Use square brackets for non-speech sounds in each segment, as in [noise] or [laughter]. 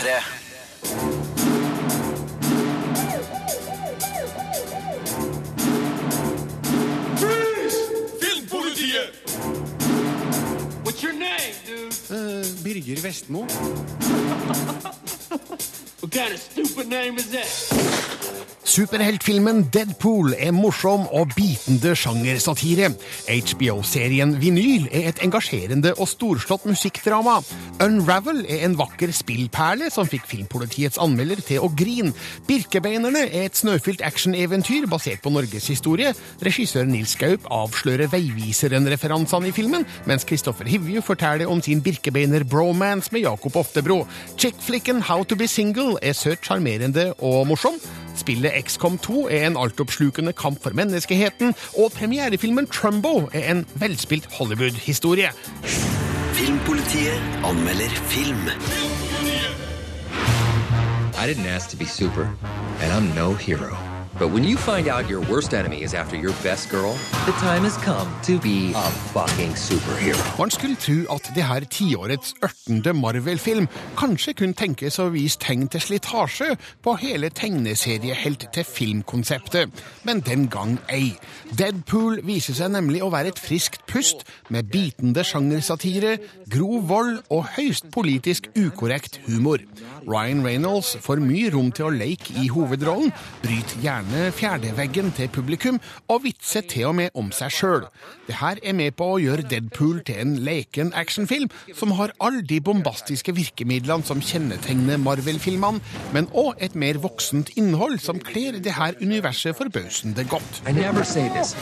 P3. Filmpolitiet! What's your name, dude? Birger Vestmo. [laughs] What kind of stupid name is that? Superheltfilmen Deadpool er morsom og bitende sjangersatire. HBO-serien Vinyl er et engasjerende og storslått musikkdrama. Unravel er en vakker spillperle som fikk Filmpolitiets anmelder til å grine. Birkebeinerne er et snøfylt actioneventyr basert på norgeshistorie. Regissør Nils Gaup avslører Veiviseren-referansene i filmen, mens Kristoffer Hivju forteller om sin Birkebeiner-bromance med Jakob Oftebro. Chickflicken How to be single er søt, sjarmerende og morsom. Spillet XCOM 2 er en altoppslukende kamp for menneskeheten, og premierefilmen Trumbo er en velspilt Hollywood-historie. Filmpolitiet anmelder film. I didn't ask to be super, and I'm no hero. But when you find out your worst enemy is after your best girl, the time has come to be a fucking superhero. Man skulle tro at det her tiårets ørtende Marvel-film kanskje kunne tenkes å vise tegn til slitasje på hele tegneseriehelt-til-film-konseptet, men den gang ei. Deadpool viser seg nemlig å være et friskt pust med bitende sjangersatire, grov vold og høyst politisk ukorrekt humor. Ryan Reynolds får mye rom til å leke i hovedrollen, bryter gjerne fjerdeveggen til publikum og vitser til og med om seg sjøl. Det her er med på å gjøre Deadpool til en leken actionfilm som har alle de bombastiske virkemidlene som kjennetegner Marvel-filmene, men òg et mer voksent innhold som kler det her universet forbausende godt. I never say this,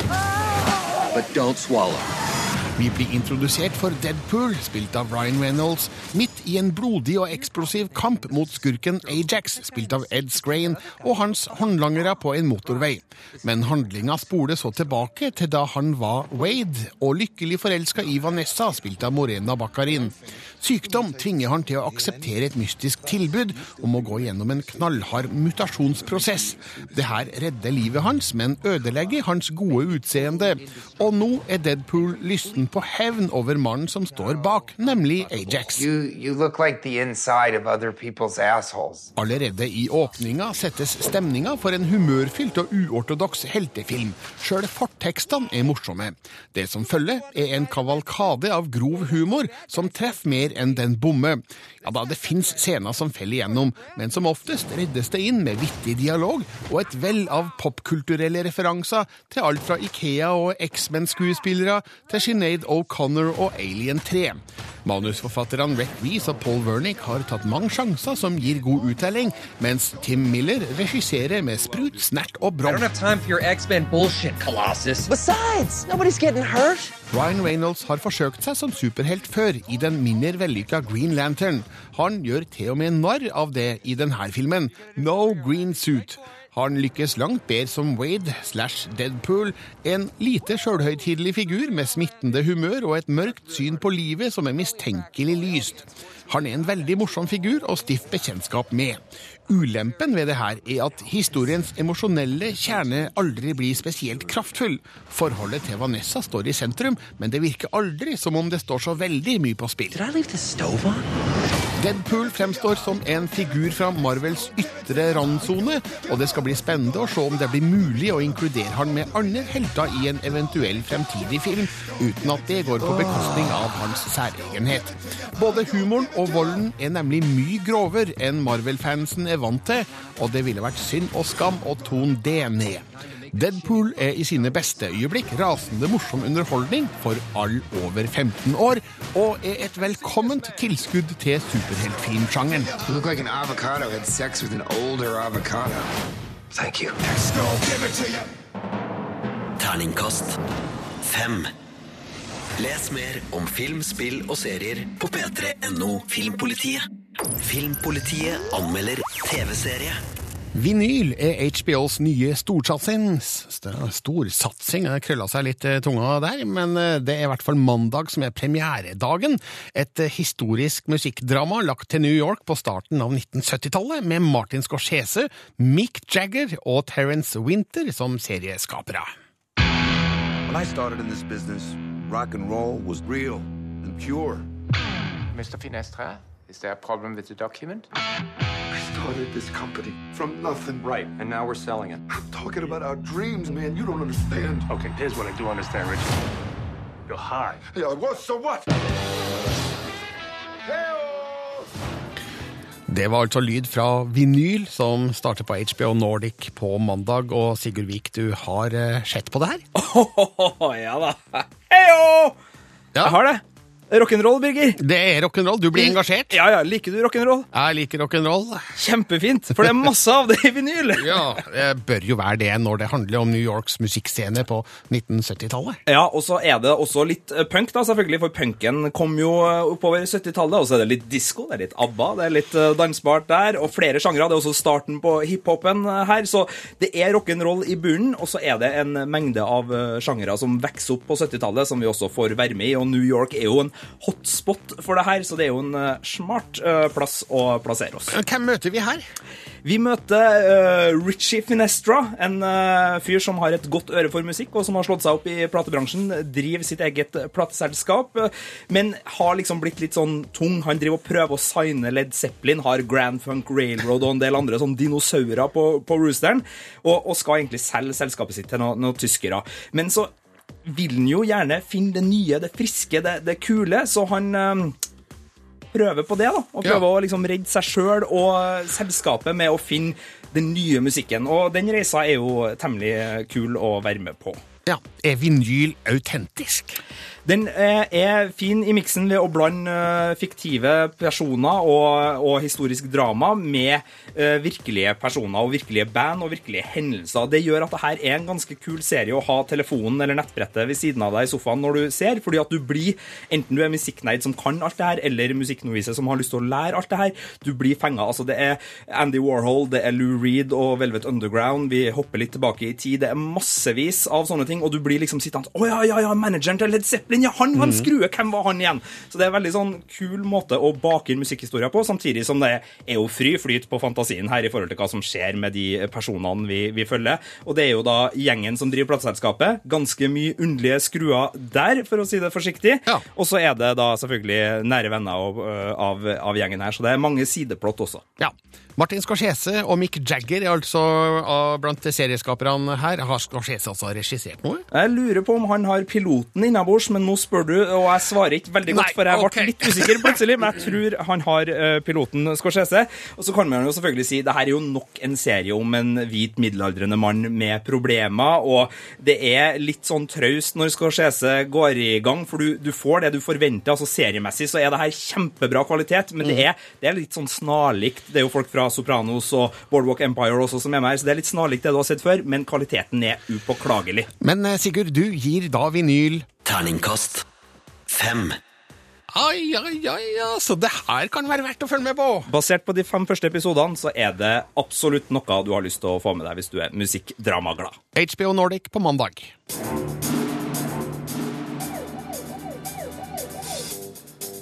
but don't swallow. Vi blir introdusert for Deadpool, spilt av Ryan Reynolds, midt i en blodig og eksplosiv kamp mot skurken Ajax, spilt av Ed Scrain, og hans håndlangere på en motorvei. Men handlinga spoler så tilbake til da han var Wade, og lykkelig forelska i Vanessa, spilt av Morena Baccarin. Sykdom tvinger han til å akseptere et mystisk tilbud om å gå gjennom en knallhard mutasjonsprosess. Det her redder livet hans, men ødelegger hans gode utseende. Og nå er Deadpool lysten på hevn over mannen som står bak, nemlig Ajax. You you like. Allerede i åpninga settes stemninga for en humørfylt og uortodoks heltefilm. Sjøl fortekstene er morsomme. Det som følger, er en kavalkade av grov humor som treffer mer enn den bommer. Ja da, det fins scener som faller igjennom, men som oftest reddes det inn med vittig dialog og et vell av popkulturelle referanser til alt fra Ikea og X-Men-skuespillere til Sinead O'Connor og Alien 3. Manusforfatterne Rhett Reece og Paul Wernick har tatt mange sjanser som gir god uttelling, mens Tim Miller regisserer med sprut, snert og I brom. don't have time for your X-Men bullshit, Colossus. Besides, nobody's getting hurt. Ryan Reynolds har forsøkt seg som superhelt før i den mindre vellykka Green Lantern. Han gjør til og med narr av det i denne filmen, No Green Suit. Han lykkes langt bedre som Wade slash Deadpool, en lite sjølhøytidelig figur med smittende humør og et mørkt syn på livet som er mistenkelig lyst. Han er en veldig morsom figur og stift bekjentskap med. Ulempen ved det her er at historiens emosjonelle kjerne aldri blir spesielt kraftfull. Forholdet til Vanessa står i sentrum, men det virker aldri som om det står så veldig mye på spill. Did I leave the stove? Deadpool fremstår som en figur fra Marvels ytre randsone, og det skal bli spennende å se om det blir mulig å inkludere han med andre helter i en eventuell fremtidig film, uten at det går på bekostning av hans særegenhet. Både humoren og volden er nemlig mye grovere enn Marvel-fansen er vant til, og det ville vært synd og skam å tone det ned. Deadpool er i sine beste øyeblikk rasende morsom underholdning for all over 15 år, og er et velkomment tilskudd til superheltfilmsjangeren. Like an avocado had sex with an older avocado. Thank. Terningkast fem. Les mer om film, spill og serier på p3.no Filmpolitiet. Filmpolitiet anmelder TV-serie. Vinyl er HBOs nye storsatsing. Storsatsing, det krølla seg litt tunga der, men eh, det er i hvert fall mandag som er premieredagen. Et eh, historisk musikkdrama lagt til New York på starten av 1970-tallet, med Martin Scorsese, Mick Jagger og Terence Winter som serieskapere. When I started in this business, rock and roll was real and pure. Mr. Finestre? Is there a problem with the document? We started this company from nothing. Right, and now we're selling it. I'm talking about our dreams, man. You don't understand. Okay, here's what I do understand, Richard. You're high. Yeah, what? So what? Det var altså lyd fra vinyl som starter på HBO Nordic på mandag. Og Sigurd Vik, du har eh, sett på det her? [laughs] ja da. Heyo! Ja. Jeg har det. Rock'n'roll, Birger. Det er rock'n'roll. Du blir engasjert. Ja, ja, Liker du rock'n'roll? Jeg liker rock'n'roll. Kjempefint, for det er masse av det i vinyl. [laughs] Ja, det bør jo være det når det handler om New Yorks musikkscene på 1970-tallet. Ja, og så er det også litt eh, punk, da, selvfølgelig, for punken kom jo eh, oppover 70-tallet. Og så er det litt disko, det er litt ABBA, det er litt eh, dansbart der, og flere sjangre. Det er også starten på hiphopen her. Så det er rock'n'roll i bunnen, og så er det en mengde av sjangre som vokser opp på 70-tallet, som vi også får være med i. Og New York er jo en hotspot for det her, så det er jo en eh, smart eh, plass å plassere oss. Hvem møter vi her? Vi møter uh, Richie Finestra, en uh, fyr som har et godt øre for musikk, og som har slått seg opp i platebransjen, driver sitt eget plateselskap, men har liksom blitt litt sånn tung. Han driver og prøver å signe Led Zeppelin, har Grand Funk Railroad og en del andre sånn dinosaurer på, på roosteren, og, og skal egentlig selge selskapet sitt til noen noe tyskere. Men så vil han jo gjerne finne det nye, det friske, det, det kule, så han eh, prøver på det, da. Og Ja. prøver å liksom redde seg sjøl og selskapet med å finne den nye musikken. Og den reisa er jo temmelig kul å være med på. Ja, Er vinyl autentisk? Den eh, er fin i miksen ved å blande eh, fiktive personer og, og historisk drama med eh, virkelige personer og virkelige band og virkelige hendelser. Det gjør at det her er en ganske kul serie å ha telefonen eller nettbrettet ved siden av deg i sofaen når du ser, fordi at du blir, enten du er musikknerd som kan alt det her, eller musikknovise som har lyst til å lære alt det her, du blir fenga. Altså, det er Andy Warhol, det er Lou Reed og Velvet Underground, vi hopper litt tilbake i tid, det er massevis av sånne ting, og du blir liksom sittende Å ja, ja, ja, manageren til Led Zeppelin, ja, han var en skrue, hvem var han igjen? Så det er en veldig sånn kul måte å bake inn musikkhistorier på, samtidig som det er jo fri flyt på fantasien her i forhold til hva som skjer med de personene vi, vi følger. Og det er jo da gjengen som driver plateselskapet. Ganske mye underlige skruer der, for å si det forsiktig. Ja. Og så er det da selvfølgelig nære venner av, av, av gjengen her, så det er mange sideplott også. Ja. Martin Scorsese og Mick Jagger er altså blant serieskaperne her. Har Scorsese altså regissert noe? Jeg lurer på om han har piloten innabords, men nå spør du, og jeg svarer ikke veldig godt, Nei, for jeg ble ok. litt usikker plutselig, men jeg tror han har eh, piloten Scorsese. Og så kan man jo selvfølgelig si det her er jo nok en serie om en hvit middelaldrende mann med problemer, og det er litt sånn traust når Scorsese går i gang, for du, du får det du forventer. altså Seriemessig så er det her kjempebra kvalitet, men det, er, det er litt sånn snarlikt. Det er jo folk fra Sopranos og Boardwalk Empire også som er med her, så det er litt snarlikt det du har sett før, men kvaliteten er upåklagelig. Men eh, Sigurd, du gir da vinyl Terningkast fem. Ai, ai, ai, altså, så det her kan være verdt å følge med på. Basert på de fem første episodene så er det absolutt noe du har lyst til å få med deg hvis du er musikkdramaglad. HBO Nordic på mandag.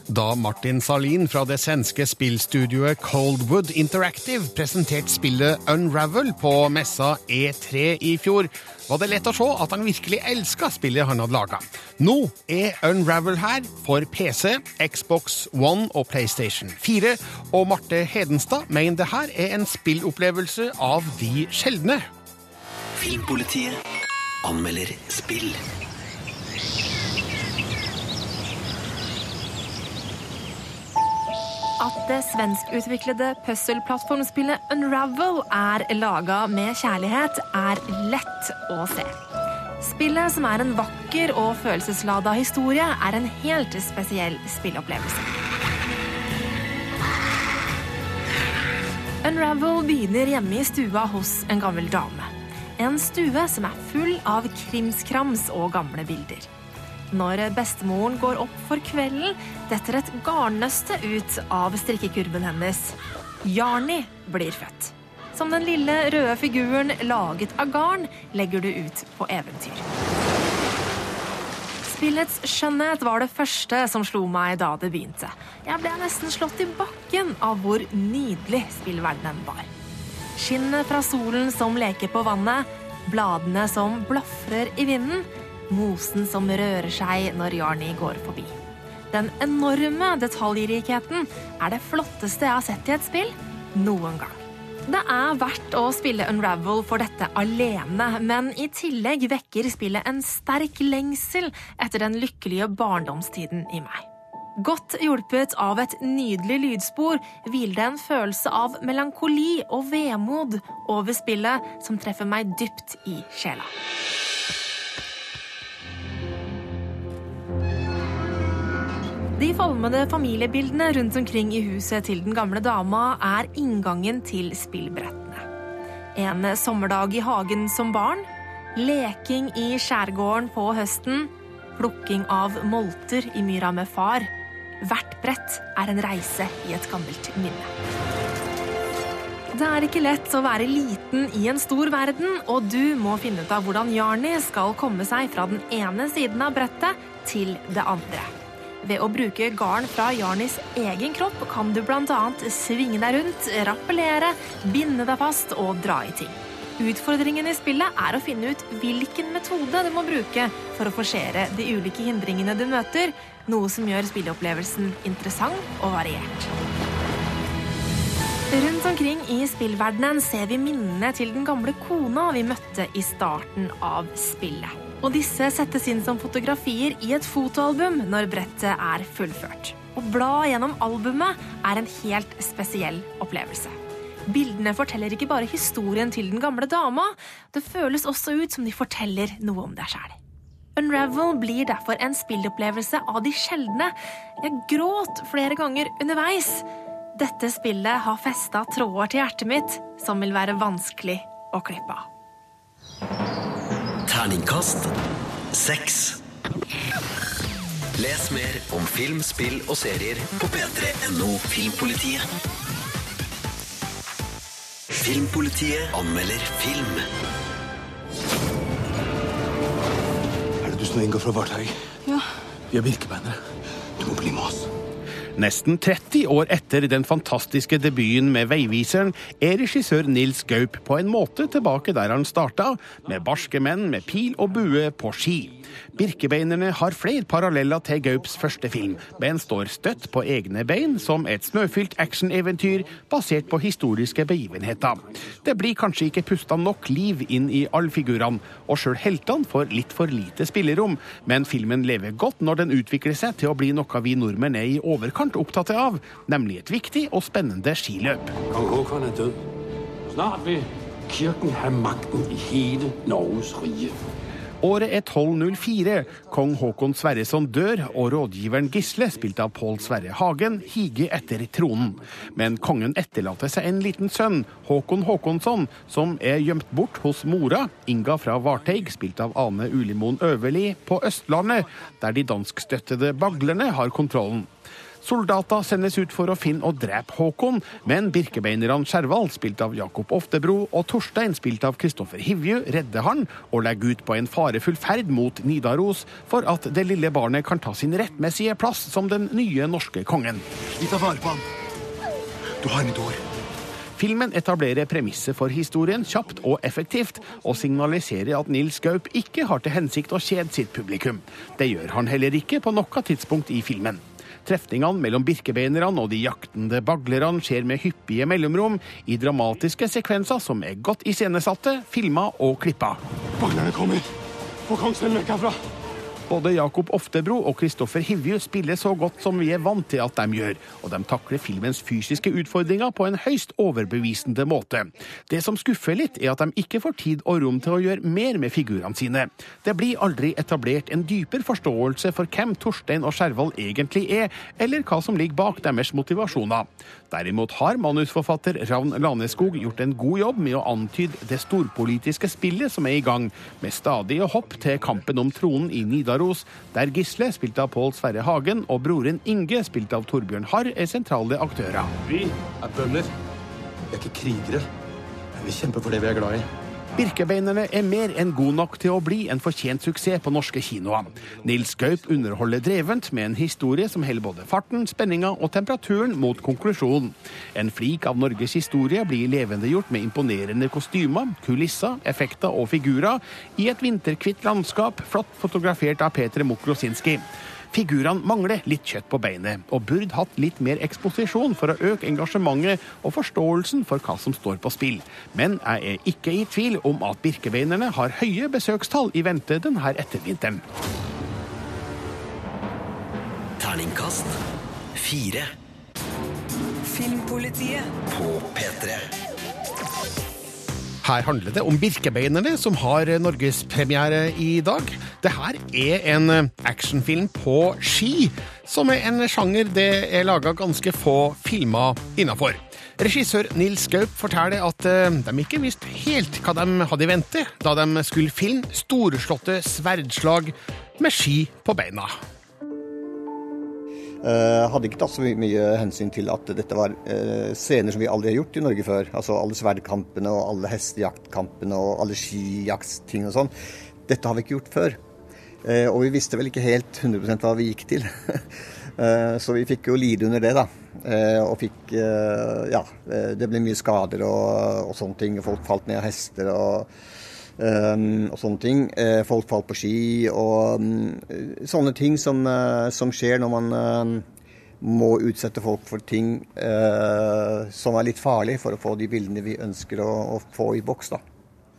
Da Martin Salin fra det svenske spillstudioet Coldwood Interactive presenterte spillet Unravel på messa E3 i fjor, var det lett å se at han virkelig elska spillet han hadde laga. Nå er Unravel her for PC, Xbox One og PlayStation 4, og Marte Hedenstad mener det her er en spillopplevelse av de sjeldne. Filmpolitiet anmelder spill. At det svenskutviklede puzzle-plattformspillet Unravel er laga med kjærlighet, er lett å se. Spillet, som er en vakker og følelseslada historie, er en helt spesiell spillopplevelse. Unravel begynner hjemme i stua hos en gammel dame. En stue som er full av krimskrams og gamle bilder. Når bestemoren går opp for kvelden, detter et garnnøste ut av strikkekurven hennes. Jarni blir født. Som den lille røde figuren laget av garn legger du ut på eventyr. Spillets skjønnhet var det første som slo meg da det begynte. Jeg ble nesten slått i bakken av hvor nydelig spillverdenen var. Skinnet fra solen som leker på vannet, bladene som blafrer i vinden, mosen som rører seg når Jarni går forbi. Den enorme detaljrikheten er det flotteste jeg har sett i et spill noen gang. Det er verdt å spille Unravel for dette alene, men i tillegg vekker spillet en sterk lengsel etter den lykkelige barndomstiden i meg. Godt hjulpet av et nydelig lydspor hviler det en følelse av melankoli og vemod over spillet som treffer meg dypt i sjela. De falmede familiebildene rundt omkring i huset til den gamle dama er inngangen til spillbrettene. En sommerdag i hagen som barn, leking i skjærgården på høsten, plukking av molter i myra med far. Hvert brett er en reise i et gammelt minne. Det er ikke lett å være liten i en stor verden, og du må finne ut av hvordan Jarni skal komme seg fra den ene siden av brettet til det andre. Ved å bruke garn fra Jarnis egen kropp kan du bl.a. svinge deg rundt, rappellere, binde deg fast og dra i ting. Utfordringen i spillet er å finne ut hvilken metode du må bruke for å forsere de ulike hindringene du møter, noe som gjør spilleopplevelsen interessant og variert. Rundt omkring i spillverdenen ser vi minnene til den gamle kona vi møtte i starten av spillet. Og disse settes inn som fotografier i et fotoalbum når brettet er fullført. Å bla gjennom albumet er en helt spesiell opplevelse. Bildene forteller ikke bare historien til den gamle dama, det føles også ut som de forteller noe om deg sjæl. Unravel blir derfor en spillopplevelse av de sjeldne. Jeg gråt flere ganger underveis. Dette spillet har festa tråder til hjertet mitt som vil være vanskelig å klippe av. Terningkast seks. Les mer om film, spill og serier på p3.no Filmpolitiet. Filmpolitiet anmelder film. Er det du som inngår fra Varthaug? Ja. Vi er virkebeinere. Du må bli med oss. Nesten 30 år etter den fantastiske debuten med Veiviseren er regissør Nils Gaup på en måte tilbake der han starta, med barske menn med pil og bue på ski. Birkebeinerne har flere paralleller til Gaups første film, men står støtt på egne bein som et snøfylt actioneventyr basert på historiske begivenheter. Det blir kanskje ikke pusta nok liv inn i alle figurene, og sjøl heltene får litt for lite spillerom, men filmen lever godt når den utvikler seg til å bli noe vi nordmenn er i overkant opptatt av, nemlig et viktig og spennende skiløp. Kong Håkon er død. Snart vil kirken ha makten i hele Norges rike. Året er 1204. Kong Håkon Sverreson dør, og rådgiveren Gisle, spilt av Pål Sverre Hagen, higer etter tronen. Men kongen etterlater seg en liten sønn, Håkon Håkonsson, som er gjemt bort hos mora, Inga fra Varteig, spilt av Ane Ulimoen Øverli, på Østlandet, der de danskstøttede baglerne har kontrollen. Soldater sendes ut for å finne og drepe Håkon, men birkebeinerne Skjervald, spilt av Jakob Oftebro, og Torstein, spilt av Kristoffer Hivju, redder han og legger ut på en farefull ferd mot Nidaros for at det lille barnet kan ta sin rettmessige plass som den nye norske kongen. Vi tar vare på ham. Du har mitt ord. Filmen etablerer premisset for historien kjapt og effektivt, og signaliserer at Nils Gaup ikke har til hensikt å kjede sitt publikum. Det gjør han heller ikke på noe tidspunkt i filmen. Trefningene mellom birkebeinerne og de jaktende baglerne skjer med hyppige mellomrom i dramatiske sekvenser som er godt iscenesatte, filma og klippa. Baglerne kommer. Få kongsvenn vekk herfra. Både Jakob Oftebro og Kristoffer Hivju spiller så godt som vi er vant til at de gjør, og de takler filmens fysiske utfordringer på en høyst overbevisende måte. Det som skuffer litt, er at de ikke får tid og rom til å gjøre mer med figurene sine. Det blir aldri etablert en dypere forståelse for hvem Torstein og Skjervald egentlig er, eller hva som ligger bak deres motivasjoner. Derimot har manusforfatter Ravn Laneskog gjort en god jobb med å antyde det storpolitiske spillet som er i gang, med stadige hopp til kampen om tronen i Nidaros, der Gisle, spilt av Pål Sverre Hagen, og broren Inge, spilt av Torbjørn Harr, er sentrale aktører. Vi er bønder. Vi er ikke krigere. Men vi kjemper for det vi er glad i. Birkebeinerne er mer enn god nok til å bli en fortjent suksess på norske kinoer. Nils Gaup underholder drevent med en historie som holder både farten, spenninga og temperaturen mot konklusjonen. En flik av Norges historie blir levendegjort med imponerende kostymer, kulisser, effekter og figurer i et vinterkvitt landskap, flott fotografert av Peter Mokrosinski. Figurene mangler litt kjøtt på beinet, og burde hatt litt mer eksposisjon for å øke engasjementet og forståelsen for hva som står på spill. Men jeg er ikke i tvil om at Birkebeinerne har høye besøkstall i vente denne ettervinteren. Terningkast fire. Filmpolitiet På P3. Her handler det om Birkebeinerne, som har norgespremiere i dag. Det her er en actionfilm på ski, som er en sjanger det er laga ganske få filmer innafor. Regissør Nils Gaup forteller at eh, de ikke visste helt hva de hadde i vente da de skulle filme storslåtte sverdslag med ski på beina. Uh, hadde ikke tatt så mye, hensyn til at dette var uh, scener som vi aldri har gjort i Norge før. Altså alle sverdkampene og alle hestejaktkampene og alle skijaktting og sånn. Dette har vi ikke gjort før. Uh, og vi visste vel ikke helt 100% hva vi gikk til. [laughs] så vi fikk jo lide under det, da. og fikk Ja, det ble mye skader og, og sånne ting. Folk falt ned av hester og og sånne ting. Uh, folk falt på ski og um, sånne ting som, uh, som, skjer når man uh, må utsette folk for ting som er litt farlig for å få de bildene vi ønsker å, å få i boks. da.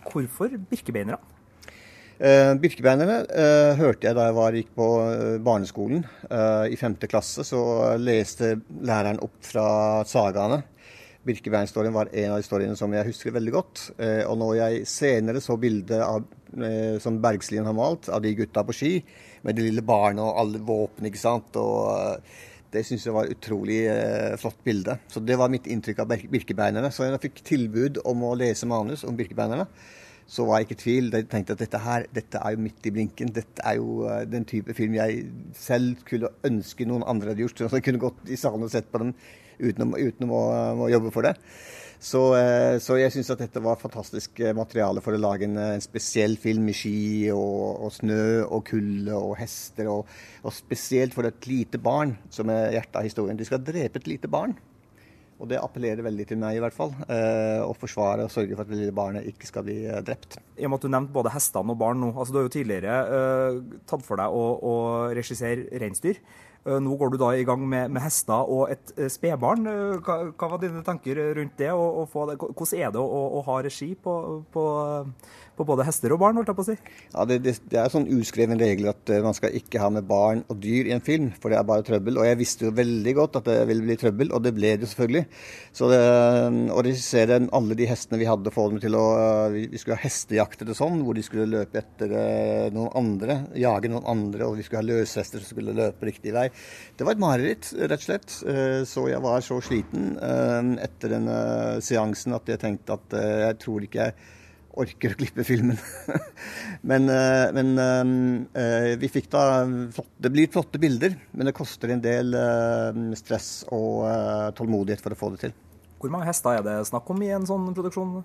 Hvorfor birkebeinere? Birkebeinerne hørte jeg da jeg var, gikk på barneskolen. I femte klasse så leste læreren opp fra sagaene. Birkebein-storyen var en av historiene som jeg husker veldig godt. Eh, og når jeg senere så bildet av, eh, som Bergslien har malt, av de gutta på ski, med det lille barnet og alle våpen, ikke sant. Og eh, det syns jeg var et utrolig flott bilde. Så det var mitt inntrykk av Birkebeinerne. Så jeg fikk tilbud om å lese manus om Birkebeinerne. Så var jeg ikke i tvil. Jeg tenkte at dette her, dette er jo midt i blinken. Dette er jo den type film jeg selv skulle ønske noen andre hadde gjort. Så jeg kunne gått i salen og sett på den uten, å, uten å, å, jobbe for det. Så, eh, så jeg syns at dette var fantastisk eh, materiale for å lage en, en spesiell film med ski og, og snø og kulde og hester. Og, og, spesielt for et lite barn, som er hjertet av historien. De skal drepe et lite barn. Og det appellerer veldig til meg, i hvert fall. Eh, å forsvare og sørge for at det lille barnet ikke skal bli eh, drept. I og med at du nevnte både hestene og barn nå. altså Du har jo tidligere eh, tatt for deg å, å regissere reinsdyr. Eh, nå går du da i gang med, med hester og et eh, spedbarn. Eh, hva, hva, var dine tanker rundt det? Og, og det? Hvordan er det å, å, ha regi på, på, på, både hester og barn? holdt jeg på å si? Ja, det, det, det er sånn uskreven regel at man skal ikke ha med barn og dyr i en film, for det er bare trøbbel. Og jeg visste jo veldig godt at det ville bli trøbbel, og det ble det selvfølgelig. Så det, å regissere alle de hestene vi hadde, få dem til å Vi skulle ha hestejakter og sånn, hvor de skulle løpe etter noen andre, jage noen andre, og vi skulle ha løshester som skulle løpe riktig vei. Det var et mareritt, rett og slett. Eh, så jeg var så sliten eh, etter denne seansen at jeg tenkte at eh, jeg tror ikke jeg orker å klippe filmen. [laughs] men, men vi fikk da Det blir flotte bilder, men det koster en del stress og tålmodighet for å få det til. Hvor mange hester er det snakk om i en sånn produksjon?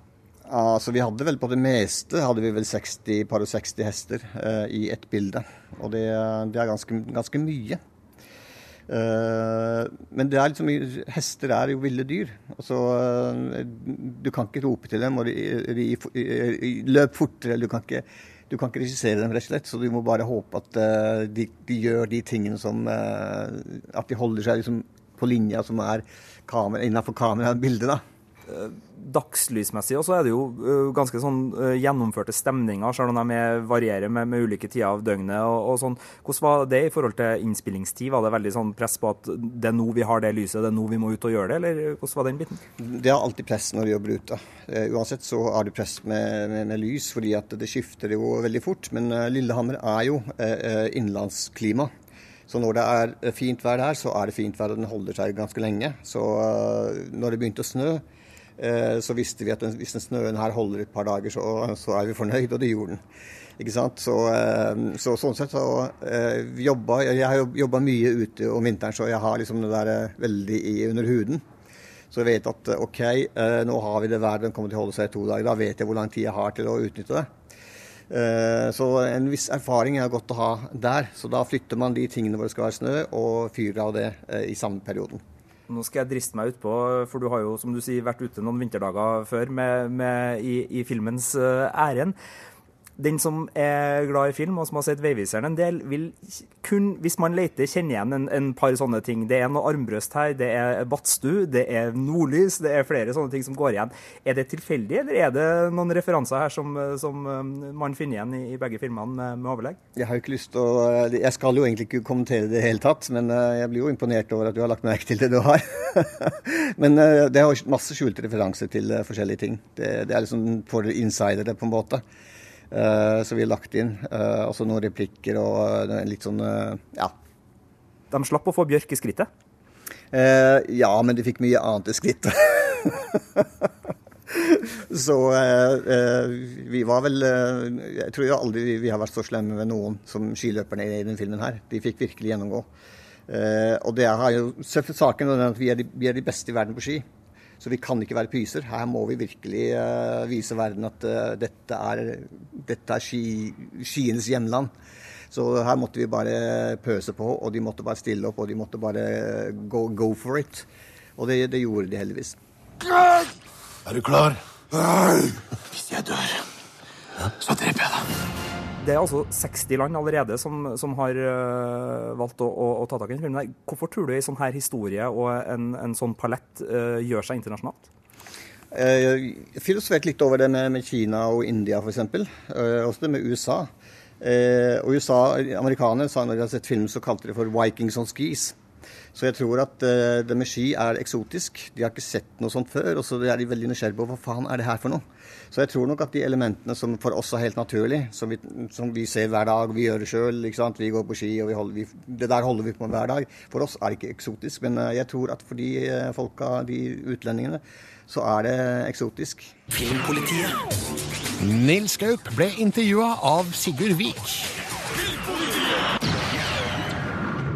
Altså, vi hadde vel På det meste hadde vi vel 60, par og 60 hester i ett bilde. Og det, det er ganske, ganske mye. Uh, men det er liksom, hester er jo ville dyr. Altså, du kan ikke rope til dem og ri, ri, løp fortere. Du kan ikke, ikke regissere dem, rett og slett. Så du må bare håpe at uh, de, de, gjør de tingene som At de holder seg liksom på linja som er kamera, innenfor kamerabildet. da dagslysmessig og så er det jo uh, ganske sånn uh, gjennomførte stemninger, selv om de varierer med, med, ulike tider av døgnet. og, og sånn. Hvordan var det i forhold til innspillingstid? Var det veldig sånn press på at det er nå vi har det lyset, det er nå vi må ut og gjøre det, eller hvordan var den biten? Det er alltid press når du jobber ute. Uh, uansett så har du press med, med, med, lys, fordi at det skifter jo veldig fort. Men Lillehammer er jo innenlandsklima. Så når det er fint vær der, så er det fint vær, og den holder seg ganske lenge. Så når det begynte å snø, Eh, så visste vi at den, hvis den snøen her holder et par dager, så, så, er vi fornøyd, og det gjorde den. Ikke sant? Så, eh, så sånn sett så eh, jobba Jeg har jobba mye ute om vinteren, så jeg har liksom det der veldig i under huden. Så jeg vet at OK, nå har vi det været, den kommer til å holde seg i to dager. Da vet jeg hvor lang tid jeg har til å utnytte det. Så en viss erfaring er godt å ha der. Så da flytter man de tingene hvor det skal være snø, og fyrer av det i samme perioden. Nå skal jeg driste meg utpå, for du har jo som du sier, vært ute noen vinterdager før med, med, i, i, filmens uh, ærend. Den som er glad i film, og som har sett Veiviseren en del, vil kun, hvis man leter, kjenne igjen en, en par sånne ting. Det er noe armbrøst her, det er badstue, det er nordlys, det er flere sånne ting som går igjen. Er det tilfeldig, eller er det noen referanser her som, som um, man finner igjen i, i begge filmene med, med overlegg? Jeg har jo ikke lyst til å Jeg skal jo egentlig ikke kommentere det i det hele tatt, men eh, jeg blir jo imponert over at du har lagt merke til det du har. [laughs] men eh, det har masse skjulte referanser til eh, forskjellige ting. Det, det er liksom for insidere, på en måte. Uh, så vi har lagt inn. Uh, også noen replikker og uh, litt sånn ja. De slapp å få Bjørk i skrittet? ja, men de fikk mye annet i skrittet. [laughs] så vi var vel Jeg tror jo aldri vi har vært så slemme med noen som skiløperne i denne filmen her. De fikk virkelig gjennomgå. og det har jo saken er at vi er, de, vi er de beste i verden på ski. Så vi kan ikke være pyser. Her må vi virkelig uh, vise verden at uh, dette er, dette er ski, skienes hjemland. Så her måtte vi bare pøse på, og de måtte bare stille opp, og de måtte bare go, go for it. Og det, det, gjorde de heldigvis. Er du klar? Hvis jeg dør, så dreper jeg deg. Det er altså 60 land allerede som, som har uh, valgt å, å, å, ta tak i den filmen. Hvorfor tror du en sånn her historie og en, en sånn palett uh, gjør seg internasjonalt? Jeg filosoferte litt over det med, med Kina og India f.eks. Uh, også det med USA. Og USA, Amerikanerne sa når de hadde sett film, så kalte de det for 'Vikings on skis'. Så jeg tror at uh, det med ski er eksotisk. De har ikke sett noe sånt før. Og så er de veldig nysgjerrige på hva faen er det her for noe. Så jeg tror nok at de elementene som for oss er helt naturlig, som vi, som vi ser hver dag, vi gjør det sjøl, vi går på ski og vi holder, vi, det der holder vi på med hver dag. For oss er det ikke eksotisk. Men eh, jeg tror at for de uh, folka, de utlendingene, så er det eksotisk. Filmpolitiet. Nils Gaup ble intervjua av Sigurd Vik.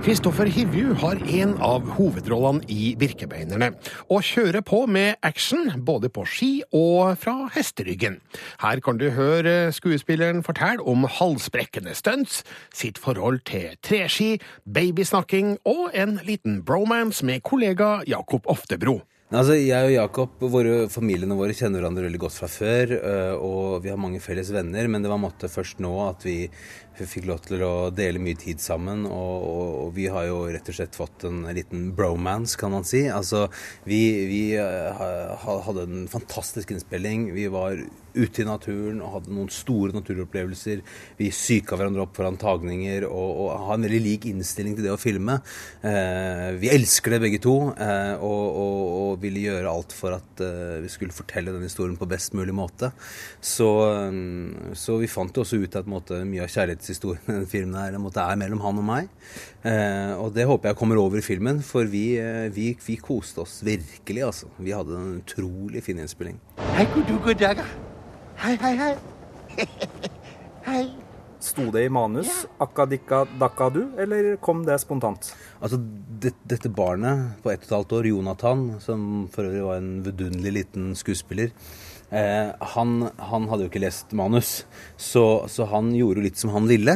Kristoffer Hivju har en av hovedrollene i Birkebeinerne, og kjører på med action både på ski og fra hesteryggen. Her kan du høre skuespilleren fortelle om halsbrekkende stunts, sitt forhold til treski, babysnakking og en liten bromance med kollega Jakob Oftebro. Altså, jeg og Jakob, våre, familiene våre kjenner hverandre veldig godt fra før. Og vi har mange felles venner, men det var måtte først nå at vi fikk lov til å dele mye tid sammen. Og, og, og, vi har jo rett og slett fått en liten bromance, kan man si. Altså, vi, vi hadde en fantastisk innspilling. Vi var ute i naturen og hadde noen store naturopplevelser. Vi psyka hverandre opp foran tagninger og, og har en veldig lik innstilling til det å filme. Eh, vi elsker det begge to eh, og, og, ville gjøre alt for at eh, vi skulle fortelle den historien på best mulig måte. Så, så vi fant jo også ut at mye av kjærligheten kjærlighetshistorien i denne filmen her, Det er mellom han og meg. Eh, og det håper jeg kommer over i filmen, for vi, eh, vi, vi koste oss virkelig, altså. Vi hadde en utrolig fin innspilling. Hei, god god dag. Hei, hei, hei. [laughs] hei. Sto det i manus ja. akkadikka dakkadu, eller kom det spontant? Altså, det, Dette barnet på ett og et halvt år, Jonathan, som for øvrig var en vidunderlig liten skuespiller, Eh, han, han, hadde jo ikke lest manus, så, så, han gjorde jo litt som han ville.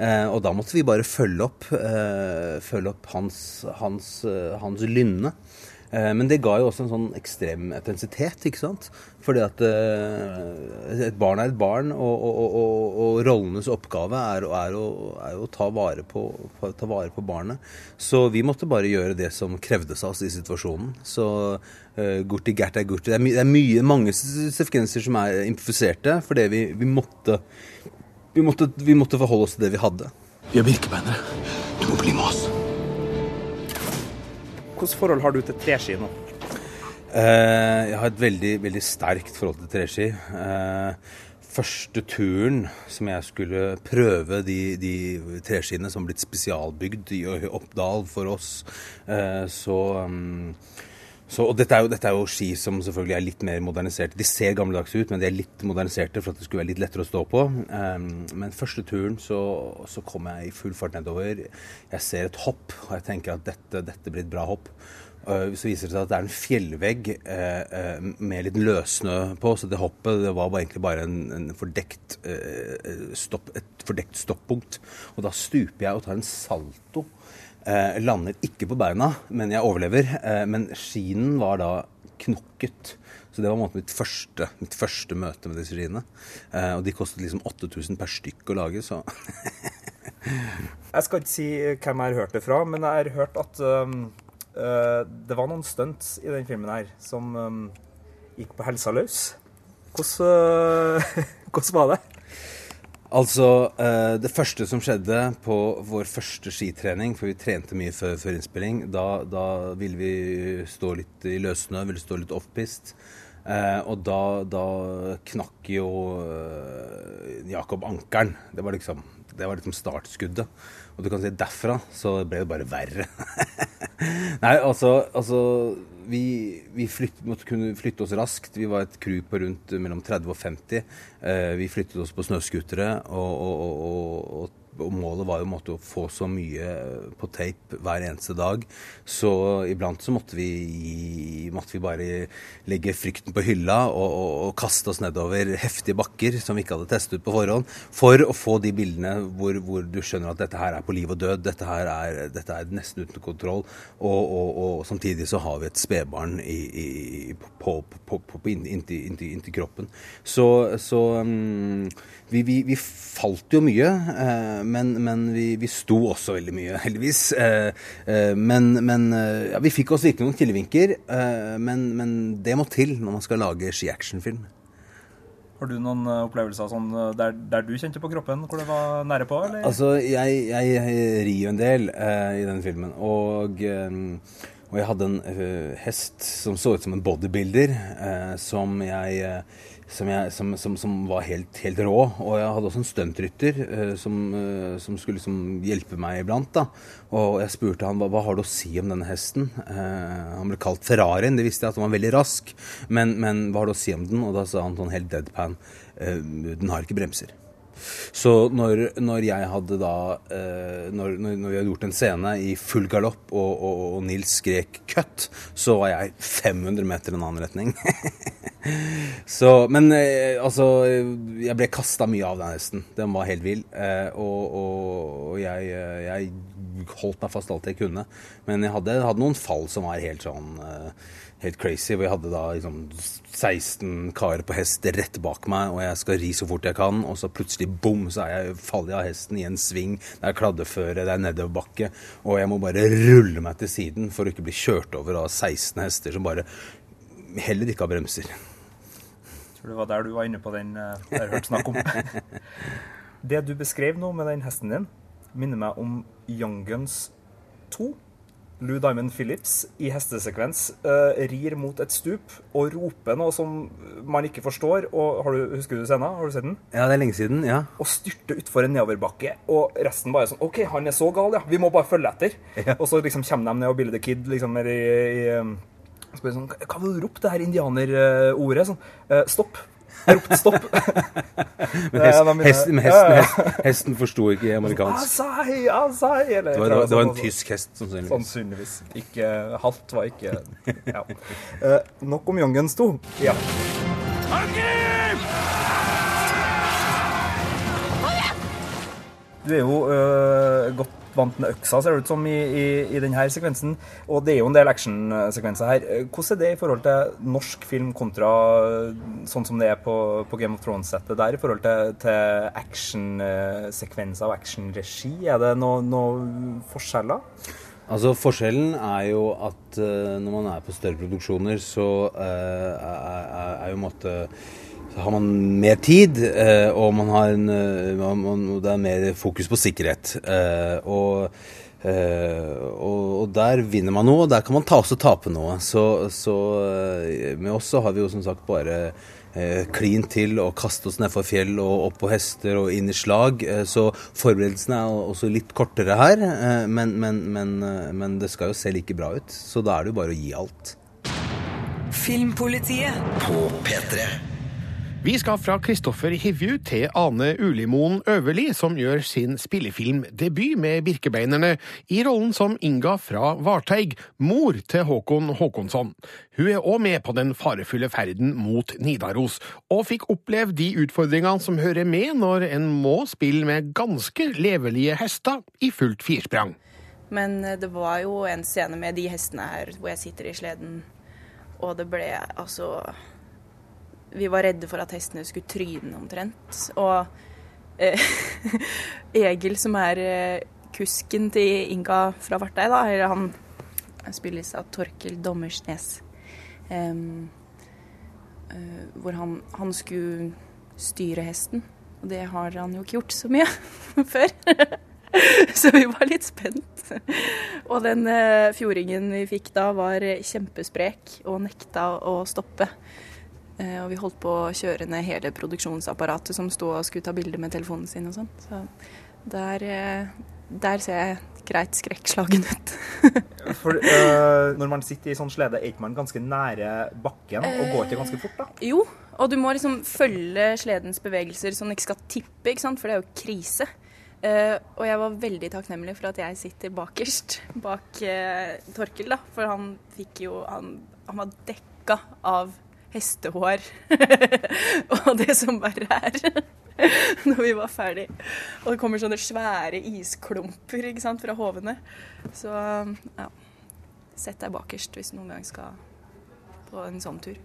Eh, og da måtte vi bare følge opp, eh, følge opp hans, hans, eh, hans lynne. Eh, men det ga jo også en sånn ekstrem intensitet, ikke sant. Fordi at eh, et barn er et barn, og, og, og, og rollenes oppgave er, er, å, er å ta, vare på, ta, vare på, barnet. Så vi måtte bare gjøre det som krevdes av oss i situasjonen. Så Gurti Gert er Gurti. Det er, my, det er mye, mange sekvenser som er improviserte, fordi vi, vi, måtte, vi, måtte, vi måtte forholde oss til det vi hadde. Vi er virkebeinere. Du må bli med oss. Hvilket forhold har du til treski nå? Uh, jeg har et veldig, veldig sterkt forhold til treski. Uh, første turen som jeg skulle prøve de, de treskiene som har blitt spesialbygd i Oppdal for oss, uh, så um, så, og dette er, jo, dette er, jo, ski som selvfølgelig er litt mer moderniserte. De ser gammeldags ut, men de er litt moderniserte for at det skulle være litt lettere å stå på. Um, men første turen så, så kom jeg i full fart nedover. Jeg ser et hopp, og jeg tenker at dette, dette blir et bra hopp. Uh, så viser det seg at det er en fjellvegg uh, med litt løssnø på, så det hoppet det var egentlig bare en, en fordekt, stopp, et fordekt stoppunkt. Og da stuper jeg og tar en salto Eh, lander ikke på beina, men jeg overlever. Eh, men skinen var da knokket. Så det var mitt første, mitt første møte med disse skiene. Eh, og de kostet liksom 8000 per stykk å lage, så [laughs] Jeg skal ikke si hvem jeg har hørt det fra, men jeg har hørt at um, uh, det var noen stunts i den filmen her som um, gikk på helsa løs. Hvordan, uh, [laughs] hvordan var det? Altså, eh, det første som skjedde på vår første skitrening, for vi trente mye før, før innspilling, da, da, ville vi stå litt i løssnø, ville stå litt offpist. Eh, og da, da, knakk jo eh, Jakob ankelen. Det var liksom det var liksom startskuddet. Og du kan si derfra så ble det bare verre. [laughs] Nei, altså, altså Vi, vi flytt, måtte kunne flytte oss raskt. Vi var et crew på rundt mellom 30 og 50. Eh, vi flyttet oss på snøscootere. Og, og, og, og og målet var jo å få så mye på tape hver eneste dag. Så iblant så måtte vi, måtte vi bare legge frykten på hylla og, og, og, kaste oss nedover heftige bakker som vi ikke hadde testet ut på forhånd, for å få de bildene hvor, hvor du skjønner at dette her er på liv og død, dette her er, dette er nesten uten kontroll, og, og samtidig så har vi et spedbarn inntil, inntil, kroppen. Så, så um, vi, vi, vi, falt jo mye, eh, men, men vi, vi, sto også veldig mye, heldigvis. Eh, eh, men, men ja, vi fikk oss virkelig noen killevinker, men, men, det må til når man skal lage skiactionfilm. Har du noen opplevelser sånn der, der, du kjente på kroppen hvor det var nære på? Eller? Altså, jeg, jeg, jeg rir jo en del i den filmen. og... Og jeg hadde en uh, hest som så ut som en bodybuilder, uh, som jeg uh, som, jeg, som, som, som, var helt, helt, rå. Og jeg hadde også en stuntrytter uh, som, uh, som, skulle liksom hjelpe meg iblant. da. Og jeg spurte han hva, hva har du å si om denne hesten. Uh, han ble kalt Ferrarien. Det visste jeg at han var veldig rask. Men, men, hva har du å si om den? Og da sa han sånn helt deadpan den har ikke bremser. Så når, når, jeg hadde da eh, når, når, vi hadde gjort en scene i full galopp, og, og, og, Nils skrek 'cut', så var jeg 500 meter i en annen retning. [laughs] så, men eh, altså Jeg ble kasta mye av den hesten. Den var helt vill. Eh, og, og jeg, jeg, holdt meg fast alt jeg kunne. Men jeg hadde, hadde noen fall som var helt sånn helt crazy. Hvor jeg hadde da liksom 16 karer på hest rett bak meg, og jeg skal ri så fort jeg kan. Og så plutselig bom, så er jeg, faller jeg av hesten i en sving. Det er kladdeføre, det er nedoverbakke. Og jeg må bare rulle meg til siden for å ikke bli kjørt over av 16 hester som bare heller ikke har bremser. Jeg tror det var der du var inne på den jeg har hørt snakk om. [laughs] Det du beskrev nå med den hesten din, minner meg om Young Guns 2. Lou Diamond Phillips i hestesekvens uh, rir mot et stup og roper noe som man ikke forstår. Og har du, Husker du scenen? Har du sett den? Ja, det er lenge siden. ja. Og styrter utfor en nedoverbakke. Og resten bare sånn OK, han er så gal, ja. Vi må bare følge etter. Ja. Og så liksom kommer de ned og Billy the Kid liksom i, i, i spør sånn, Hva vil du ropte, det her indianerordet? Sånn, uh, stopp. Jeg ropte stopp. [laughs] men hest, hesten, hesten, hesten, hesten forsto ikke amerikansk. Asai, asai, eller, det, var, det, var, det var en tysk hest, sannsynligvis. Sannsynligvis. Ikke halvt var ikke [laughs] ja. uh, Nok om Youngens Guns 2. Ja. Du er jo uh, godt vant med øksa, ser det ut som, i, i, i denne sekvensen. Og det er jo en del actionsekvenser her. Hvordan er det i forhold til norsk film kontra sånn som det er på, på Game of Thrones-settet der, i forhold til, til actionsekvenser og actionregi? Er det noen noe forskjeller? Altså Forskjellen er jo at uh, når man er på større produksjoner, så er, er, er jo måte så har man mer tid, eh, og man har en, eh, man, det er mer fokus på sikkerhet. Eh, og, og, og, der vinner man noe, og der kan man ta, også tape noe. Så, så med oss så har vi jo som sagt bare klin til og kaste oss nedfor fjell og opp på hester og inn i slag. Så forberedelsene er også litt kortere her, men, men, men, men det skal jo se like bra ut. Så da er det jo bare å gi alt. Filmpolitiet på P3. Vi skal fra Kristoffer Hivju til Ane Ulimoen Øverli, som gjør sin spillefilmdebut med Birkebeinerne i rollen som Inga fra Varteig, mor til Håkon Håkonsson. Hun er òg med på den farefulle ferden mot Nidaros, og fikk oppleve de utfordringene som hører med når en må spille med ganske levelige hester i fullt firsprang. Men eh, det var jo en scene med de hestene her hvor jeg sitter i sleden Og det ble altså Vi var redde for at hestene skulle tryne omtrent. Og eh, [laughs] Egil, som er eh, kusken til Inga fra Vartei, da, eller han spilles av Torkel Dommersnes. Em, eh, hvor han, han skulle styre hesten. Og det har han jo ikke gjort så mye [laughs] før. [laughs] så vi var litt spent. Og den eh, fjordingen vi fikk da, var kjempesprek og nekta å stoppe. Eh, og vi holdt på å kjøre ned hele produksjonsapparatet som sto og skulle ta bilder med telefonen sin og sånn. Så der, eh, der ser jeg greit skrekkslagen ut. For øh, Når man sitter i sånn slede, er ikke man ganske nære bakken og går ikke ganske fort, da? Jo, og du må liksom følge sledens bevegelser så den ikke skal tippe, ikke sant? for det er jo krise. Uh, og jeg var veldig takknemlig for at jeg sitter bakerst, bak uh, Torkel, da. For han fikk jo Han, han var dekka av hestehår [laughs] og det som verre er. [laughs] Når vi var ferdig. Og det kommer sånne svære isklumper ikke sant, fra hovene. Så ja. Sett deg bakerst hvis du noen gang skal på en sånn tur.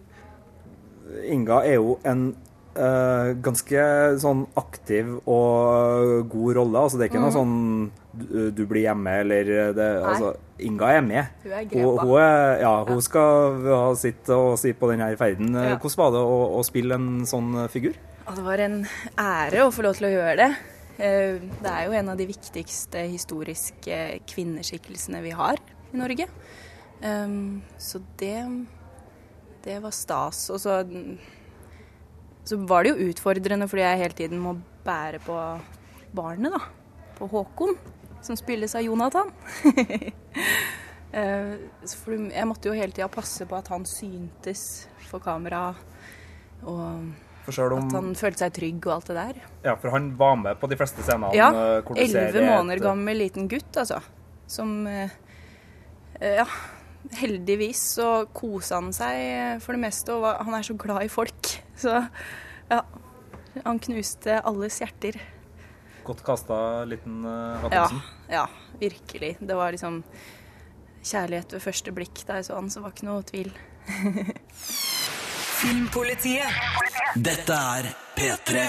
Inga er jo en øh, ganske sånn aktiv og god rolle. Altså, det er ikke noe Mhm. sånn du, du blir hjemme eller det, altså, Inga er med. Hun er grepa. hun, er, ja, hun skal ha sitt å si på denne ferden. Ja. Hvordan var det å, å spille en sånn figur? Og det var en ære å få lov til å gjøre det. Eh, Det er jo en av de viktigste historiske kvinneskikkelsene vi har i Norge. Um, Så det, det var stas. Og så, så var det jo utfordrende fordi jeg hele tiden må bære på barnet, da. På Håkon, som spilles av Jonathan. [laughs] Eh, så For jeg måtte jo hele tida passe på at han syntes for kamera. Og om- at han følte seg trygg og alt det der. Ja, for han var med på de fleste scenene. Ja. ser Elleve et- måneder gammel liten gutt, altså. Som eh, eh, Ja, heldigvis så kosa han seg eh, for det meste, og han er så glad i folk. Så ja. Han knuste alles hjerter. Godt kasta liten uh, Ja, ja, virkelig. Det var liksom kjærlighet ved første blikk da jeg så han, så var ikke noe tvil. [laughs] Filmpolitiet. Dette er P3.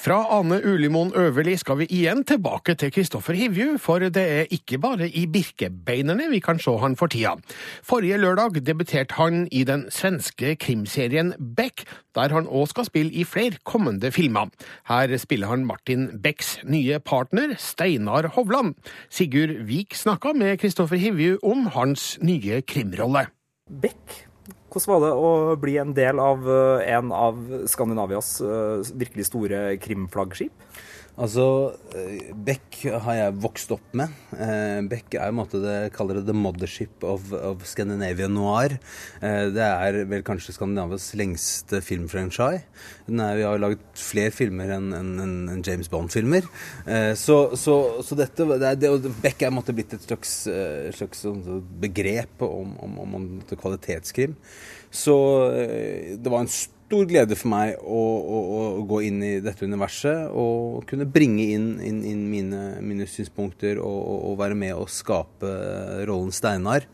Fra Ane Ulimoen Øverli skal vi igjen tilbake til Kristoffer Hivju, for det er ikke bare i Birkebeinerne vi kan se han for tida. Forrige lørdag debuterte han i den svenske krimserien Beck, der han òg skal spille i flere kommende filmer. Her spiller han Martin Becks nye partner, Steinar Hovland. Sigurd Vik snakka med Kristoffer Hivju om hans nye krimrolle. Beck, hvordan var det å bli en del av øh, en av Skandinavias øh, virkelig store krimflaggskip? Altså, eh, Beck har jeg vokst opp med. Eh, Beck er jo en måte det kaller det the mothership of, of Scandinavian noir. Eh, det er vel kanskje Skandinavias lengste filmfranchise. Vi har laget flere filmer enn en, en James Bond-filmer. Så, så, så dette det er, det, Beck er måtte blitt et slags, slags sånn begrep om, om, om, kvalitetskrim. Så det var en stor glede for meg å, å, å gå inn i dette universet og kunne bringe inn, inn, inn mine, mine synspunkter og, og, være med å skape rollen Steinar.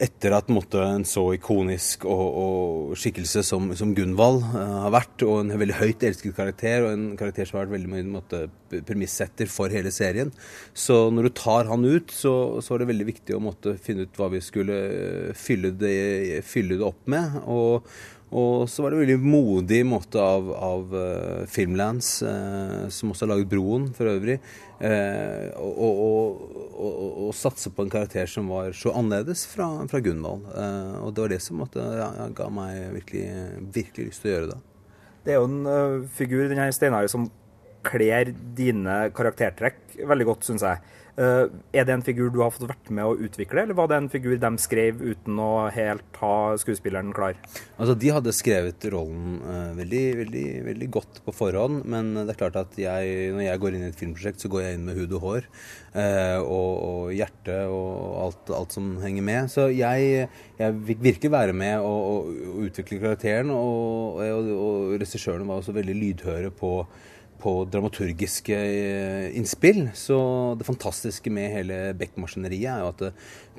Etter at måtte, en så ikonisk og, og skikkelse som, som Gunvald uh, har vært, og en veldig høyt elsket karakter, og en karakter som har vært veldig mye premissetter for hele serien. Så når du tar han ut, så, så var det veldig viktig å måtte finne ut hva vi skulle eh, fylle det, fylle det opp med. og og så var det en veldig modig måte av, av uh, Filmlands, eh, som også har laget Broen for øvrig, eh, satse på en karakter som var så annerledes fra, fra Gunvald. Eh, og det var det som måtte, ja, ga meg virkelig, virkelig lyst til å gjøre det. Det er jo en uh, figur, denne Steinar, som kler dine karaktertrekk veldig godt, syns jeg. Eh, er det en figur du har fått vært med å utvikle, eller var det en figur de skrev uten å helt ha skuespilleren klar? Altså, De hadde skrevet rollen eh, veldig, veldig, veldig godt på forhånd, men det er klart at jeg, når jeg går inn i et filmprosjekt, så går jeg inn med hud og hår eh, og, og hjerte og alt, alt som henger med. Så jeg, jeg fikk virkelig være med og, utvikle karakteren, og, og, og regissørene var også veldig lydhøre på på dramaturgiske eh, innspill. Så det fantastiske med hele Beck-maskineriet er jo at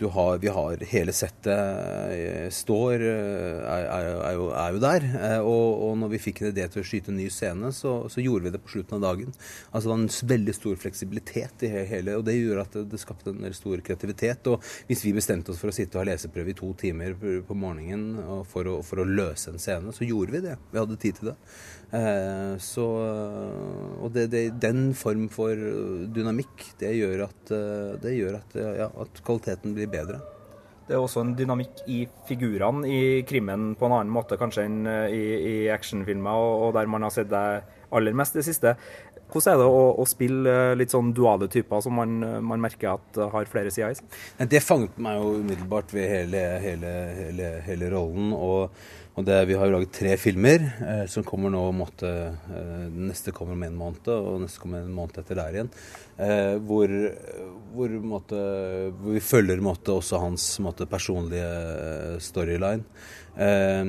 du har, vi har hele settet eh, står, eh, er, er, jo, er jo der. Eh, og, og, når vi fikk en idé til å skyte en ny scene, så, så, gjorde vi det på slutten av dagen. Altså Det var en veldig stor fleksibilitet i hele, og det gjorde at det, skapte en stor kreativitet. Og hvis vi bestemte oss for å sitte og ha leseprøve i to timer på morgenen for å, for å løse en scene, så gjorde vi det. Vi hadde tid til det. Eh, så, og det, det, den form for dynamikk, det gjør at, det gjør at, ja, at kvaliteten blir bedre. Det er også en dynamikk i figurene i krimmen på en annen måte kanskje enn i, i actionfilmer, og, og, der man har sett deg aller mest det siste. Hvordan er det å, å, spille litt sånn duale typer som man, man merker at har flere sider i seg? Det fanget meg jo umiddelbart ved hele, hele, hele, hele rollen. og og det, vi har jo laget tre filmer eh, som kommer nå måtte, eh, neste kommer om en måned, og neste kommer en måned etter der igjen. Eh, hvor, hvor, måtte, hvor, vi følger måtte, også hans måtte, personlige eh, storyline. Eh,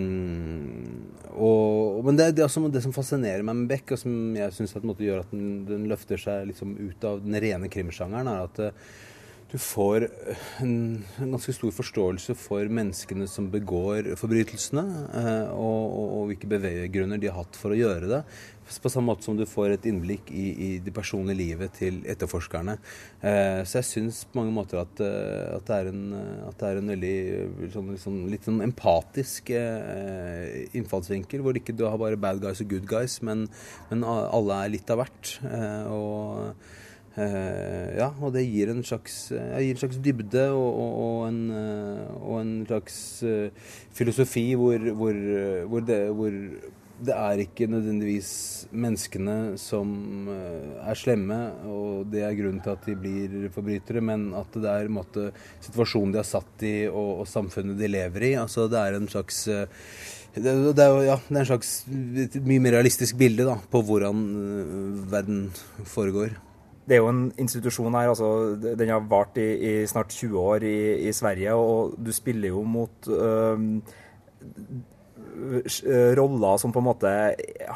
og, men det, det, altså, det, som fascinerer meg med Beck, og som jeg syns gjør at den, den, løfter seg liksom ut av den rene krimsjangeren, er at eh, du får en, en, ganske stor forståelse for menneskene som begår forbrytelsene, eh, og, og, og, hvilke beveggrunner de har hatt for å gjøre det. På samme måte som du får et innblikk i, i det personlige livet til etterforskerne. Eh, så jeg syns på mange måter at, eh, at, det, en, at det er en veldig sånn, liksom, litt sånn empatisk eh, innfallsvinkel, hvor ikke du har bare bad guys og good guys, men, men alle er litt av hvert. Eh, og ja, og det gir en slags, uh, gir en slags dybde og, og, og, en, uh, og, en, slags filosofi hvor, hvor, hvor, det, hvor, det, er ikke nødvendigvis menneskene som er slemme, og det er grunnen til at de blir forbrytere, men at det er måte, situasjonen de er satt i, og, samfunnet de lever i. Altså det er en slags det, det, er, ja, det er en slags mye mer realistisk bilde da, på hvordan verden foregår det er jo en institusjon her, altså, den har vart i, i snart 20 år i, i, Sverige, og du spiller jo mot øh, roller som på en måte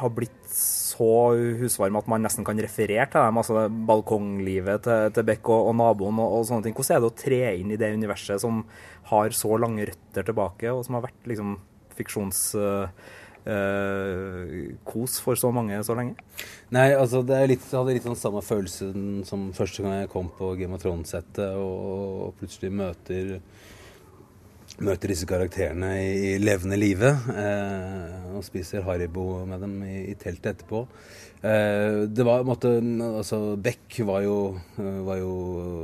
har blitt så husvarme at man nesten kan referere til dem. altså Balkonglivet til, til Beck og, og naboen og, og, sånne ting. Hvordan er det å tre inn i det universet som har så lange røtter tilbake, og som har vært liksom fiksjons... Øh, eh, kos for så mange så lenge? Nei, altså det er litt, jeg hadde litt sånn samme følelsen som første gang jeg kom på Game of Thrones-settet og, og, plutselig møter møter disse karakterene i, i levende livet eh, og spiser Haribo med dem i, i teltet etterpå. Eh, det var måtte, altså Beck var jo, var jo,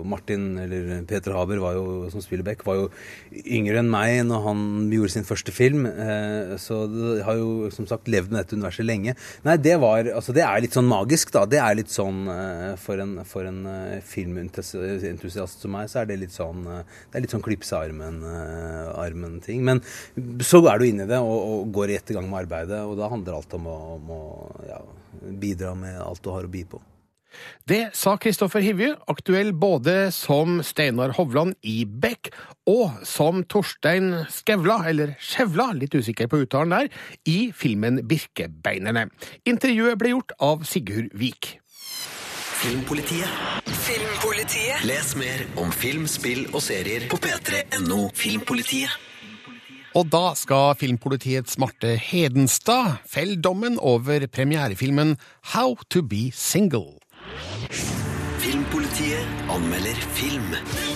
Martin, eller Peter Haber, jo, som spiller Beck, var jo yngre enn meg når han gjorde sin første film. Eh, så det har jo som sagt levd med dette universet lenge. Nei, det var Altså, det er litt sånn magisk, da. Det er litt sånn eh, For en, for en filmentusiast som meg, så er det litt sånn Det er litt sånn klipse armen-ting. Men så er du inne i det og, og går i gang med arbeidet, og da handler alt om å, om å ja, bidra med alt du har å by på. Det sa Kristoffer Hivju, aktuell både som Steinar Hovland i Beck og som Torstein Skevla, eller Skjevla, litt usikker på uttalen der, i filmen Birkebeinerne. Intervjuet ble gjort av Sigurd Vik. Filmpolitiet. Filmpolitiet. Les mer om film, spill og serier på p3.no Filmpolitiet. Og da skal filmpolitiets Marte Hedenstad felle dommen over premierefilmen How to be single. Filmpolitiet anmelder film.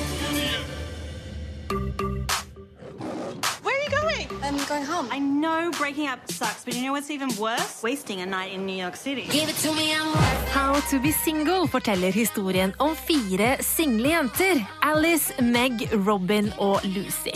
I'm going home. I know breaking up sucks, but you know what's even worse? Wasting a night in New York City. Give it to me, I'm How to be single forteller historien om fire single jenter. Alice, Meg, Robin og Lucy.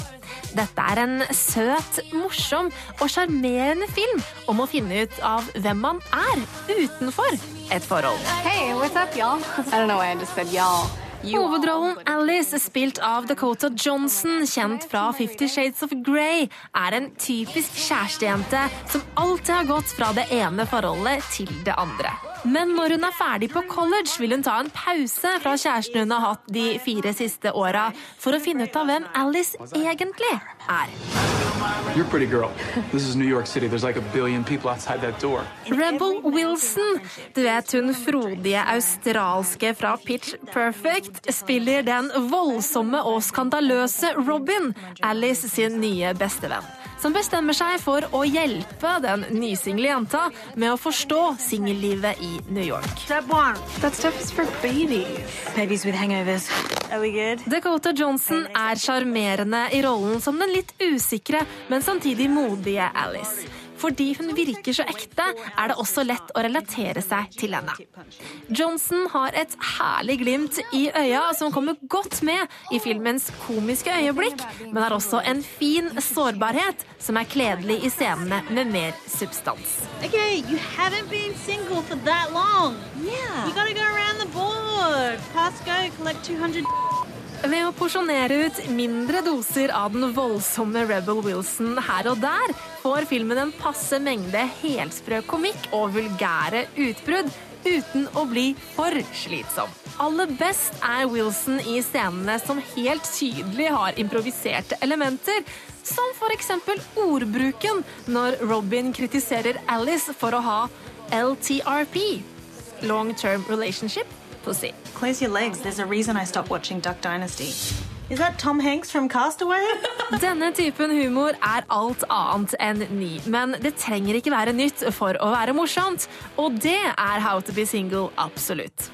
Dette er en søt, morsom og sjarmerende film om å finne ut av hvem man er utenfor et forhold. Hey, what's up, y'all? I don't know why I just said y'all. Hovedrollen Alice, spilt av Dakota Johnson, kjent fra Fifty Shades of Grey, er en typisk kjærestejente som alltid har gått fra det ene forholdet til det andre. Men når hun er ferdig på college, vil hun ta en pause fra kjæresten hun har hatt de fire siste åra, for å finne ut av hvem Alice egentlig er. Like. Rebel Wilson, du vet hun frodige australske fra Pitch Perfect, spiller den voldsomme og skandaløse Robin, Alice sin nye bestevenn. Som bestemmer seg for å hjelpe den nysingle jenta med å forstå singellivet i New York. That stuff is for babies. Babies with hangovers. Are we good? Dakota Johnson er sjarmerende i rollen som den litt usikre, men samtidig modige Alice. Fordi hun virker så ekte, er det også lett å relatere seg til henne. Johnson har et herlig glimt i øya som kommer godt med i filmens komiske øyeblikk, men har også en fin sårbarhet som er kledelig i scenene med mer substans. Okay, you haven't been single for that long. Yeah. You gotta go around the board. Pass go, collect 200. Ved å porsjonere ut mindre doser av den voldsomme Rebel Wilson her og der, får filmen en passe mengde helsprø komikk og vulgære utbrudd, uten å bli for slitsom. Aller best er Wilson i scenene som helt tydelig har improviserte elementer, som f.eks. ordbruken når Robin kritiserer Alice for å ha LTRP, Long Term Relationship Pussy. Close your legs. There's a reason I stopped watching Duck Dynasty. Is that Tom Hanks from Castaway? [laughs] Denne typen humor er alt annet enn ny, men det trenger ikke være nytt for å være morsomt, og det er How to be single absolutt.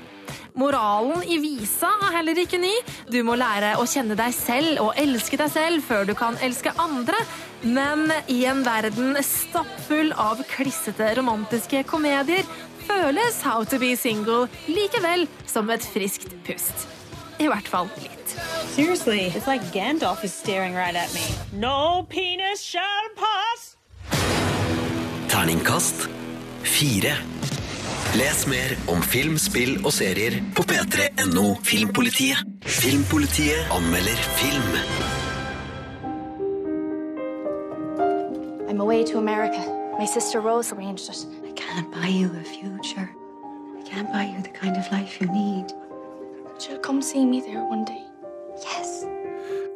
Moralen i visa er heller ikke ny. Du må lære å kjenne deg selv og elske deg selv før du kan elske andre. Men i en verden stappfull av klissete romantiske komedier føles How to be single likevel som et friskt pust. I hvert fall litt. Seriously, it's like Gandalf is staring right at me. No penis shall pass. Terningkast fire. Les mer om film, spill og serier på p3.no Filmpolitiet. Filmpolitiet anmelder film. I'm away to America. My sister Rose arranged it. I can't buy you a future. I can't buy you the kind of life you need. But you'll come see me there one day. Yes.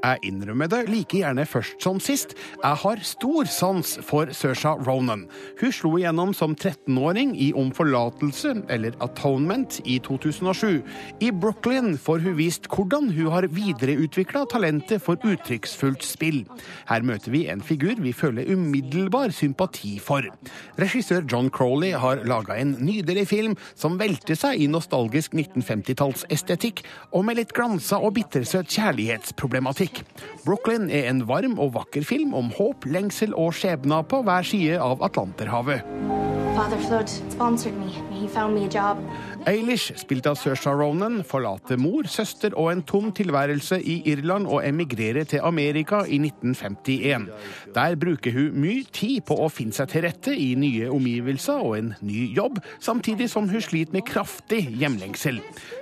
Jeg innrømmer det like gjerne først som sist. Jeg har stor sans for Saoirse Ronan. Hun slo igjennom som 13-åring i Om forlatelse, eller Atonement, i 2007. I Brooklyn får hun vist hvordan hun har videreutvikla talentet for uttrykksfullt spill. Her møter vi en figur vi føler umiddelbar sympati for. Regissør John Crowley har laga en nydelig film som velter seg i nostalgisk 1950-tallsestetikk, og med litt glansa og bittersøt kjærlighetsproblematikk. Brooklyn er en varm og vakker film om håp, lengsel og skjebner på hver side av Atlanterhavet. Eilish, spilt av Saoirse Ronan, forlater mor, søster og en tom tilværelse i Irland og emigrerer til Amerika i 1951. Der bruker hun mye tid på å finne seg til rette i nye omgivelser og en ny jobb, samtidig som hun sliter med kraftig hjemlengsel.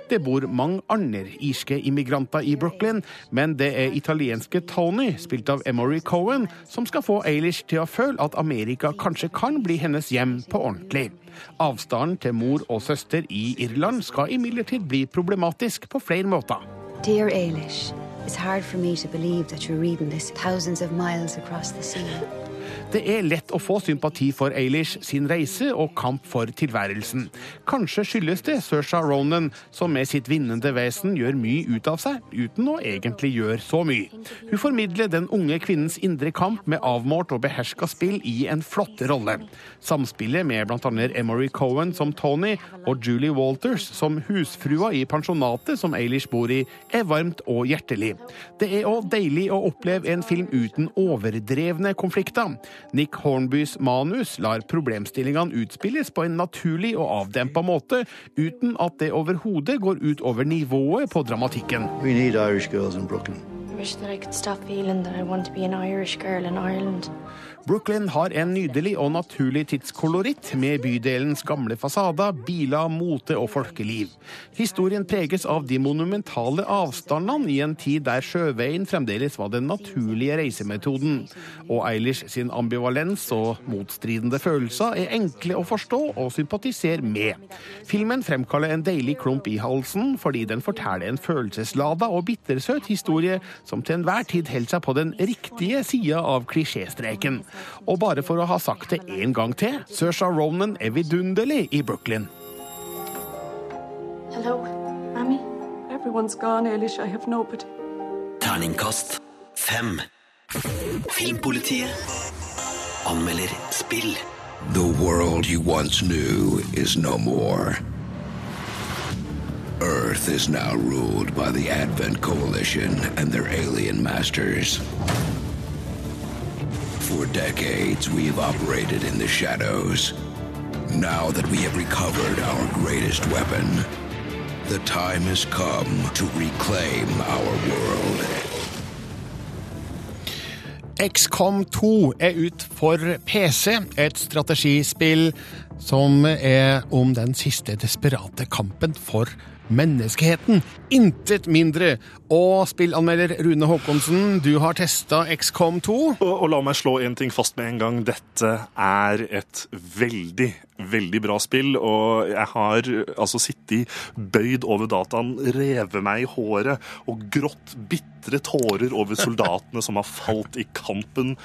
Det bor mange andre irske immigranter i Brooklyn, men det er italienske Tony, spilt av Emory Cohen, som skal få Eilish til å føle at Amerika kanskje kan bli hennes hjem på ordentlig. Avstanden til mor og søster i Irland skal imidlertid bli problematisk på flere måter. Dear Eilish, it's hard for me to believe that you're reading this thousands of miles across the. Det er lett å få sympati for Eilish sin reise og kamp for tilværelsen. Kanskje skyldes det Saoirse Ronan, som med sitt vinnende vesen gjør mye ut av seg, uten å egentlig gjøre så mye. Hun formidler den unge kvinnens indre kamp med avmålt og beherska spill i en flott rolle. Samspillet med bl.a. Emory Cohen som Tony og Julie Walters som husfrua i pensjonatet som Eilish bor i, er varmt og hjertelig. Det er òg deilig å oppleve en film uten overdrevne konflikter. Nick Hornbys manus lar problemstillingene utspilles på en naturlig og avdempa måte, uten at det overhodet går ut over nivået på dramatikken. We need Irish girls in Brooklyn. I wish that I could stop feeling that I want to be an Irish girl in Ireland. Brooklyn har en nydelig og naturlig tidskoloritt, med bydelens gamle fasader, biler, mote og folkeliv. Historien preges av de monumentale avstandene i en tid der sjøveien fremdeles var den naturlige reisemetoden. Og Eilish sin ambivalens og motstridende følelser er enkle å forstå og sympatisere med. Filmen fremkaller en deilig klump i halsen fordi den forteller en følelseslada og bittersøt historie som til enhver tid holder seg på den riktige sida av klisjéstreken. Og bare for å ha sagt det en gang til, Saoirse Ronan er vidunderlig i Brooklyn. Hello, Mommy? Everyone's gone, Eilish. I have nobody. Terningkast fem. Filmpolitiet anmelder spill. The world you once knew is no more. Earth is now ruled by the Advent Coalition and their alien masters. For decades, we have operated in the shadows. Now that we have recovered our greatest weapon, the time has come to reclaim our world. XCOM 2 er ut for PC, et strategispill som er om den siste desperate kampen for menneskeheten. Intet mindre. Og spillanmelder Rune Haakonsen, du har testa XCOM 2. Og, og la meg slå en ting fast med en gang. Dette er et veldig, veldig bra spill. Og jeg har altså sittet bøyd over dataen, revet meg i håret og grått bitre tårer over soldatene som har falt i kampen.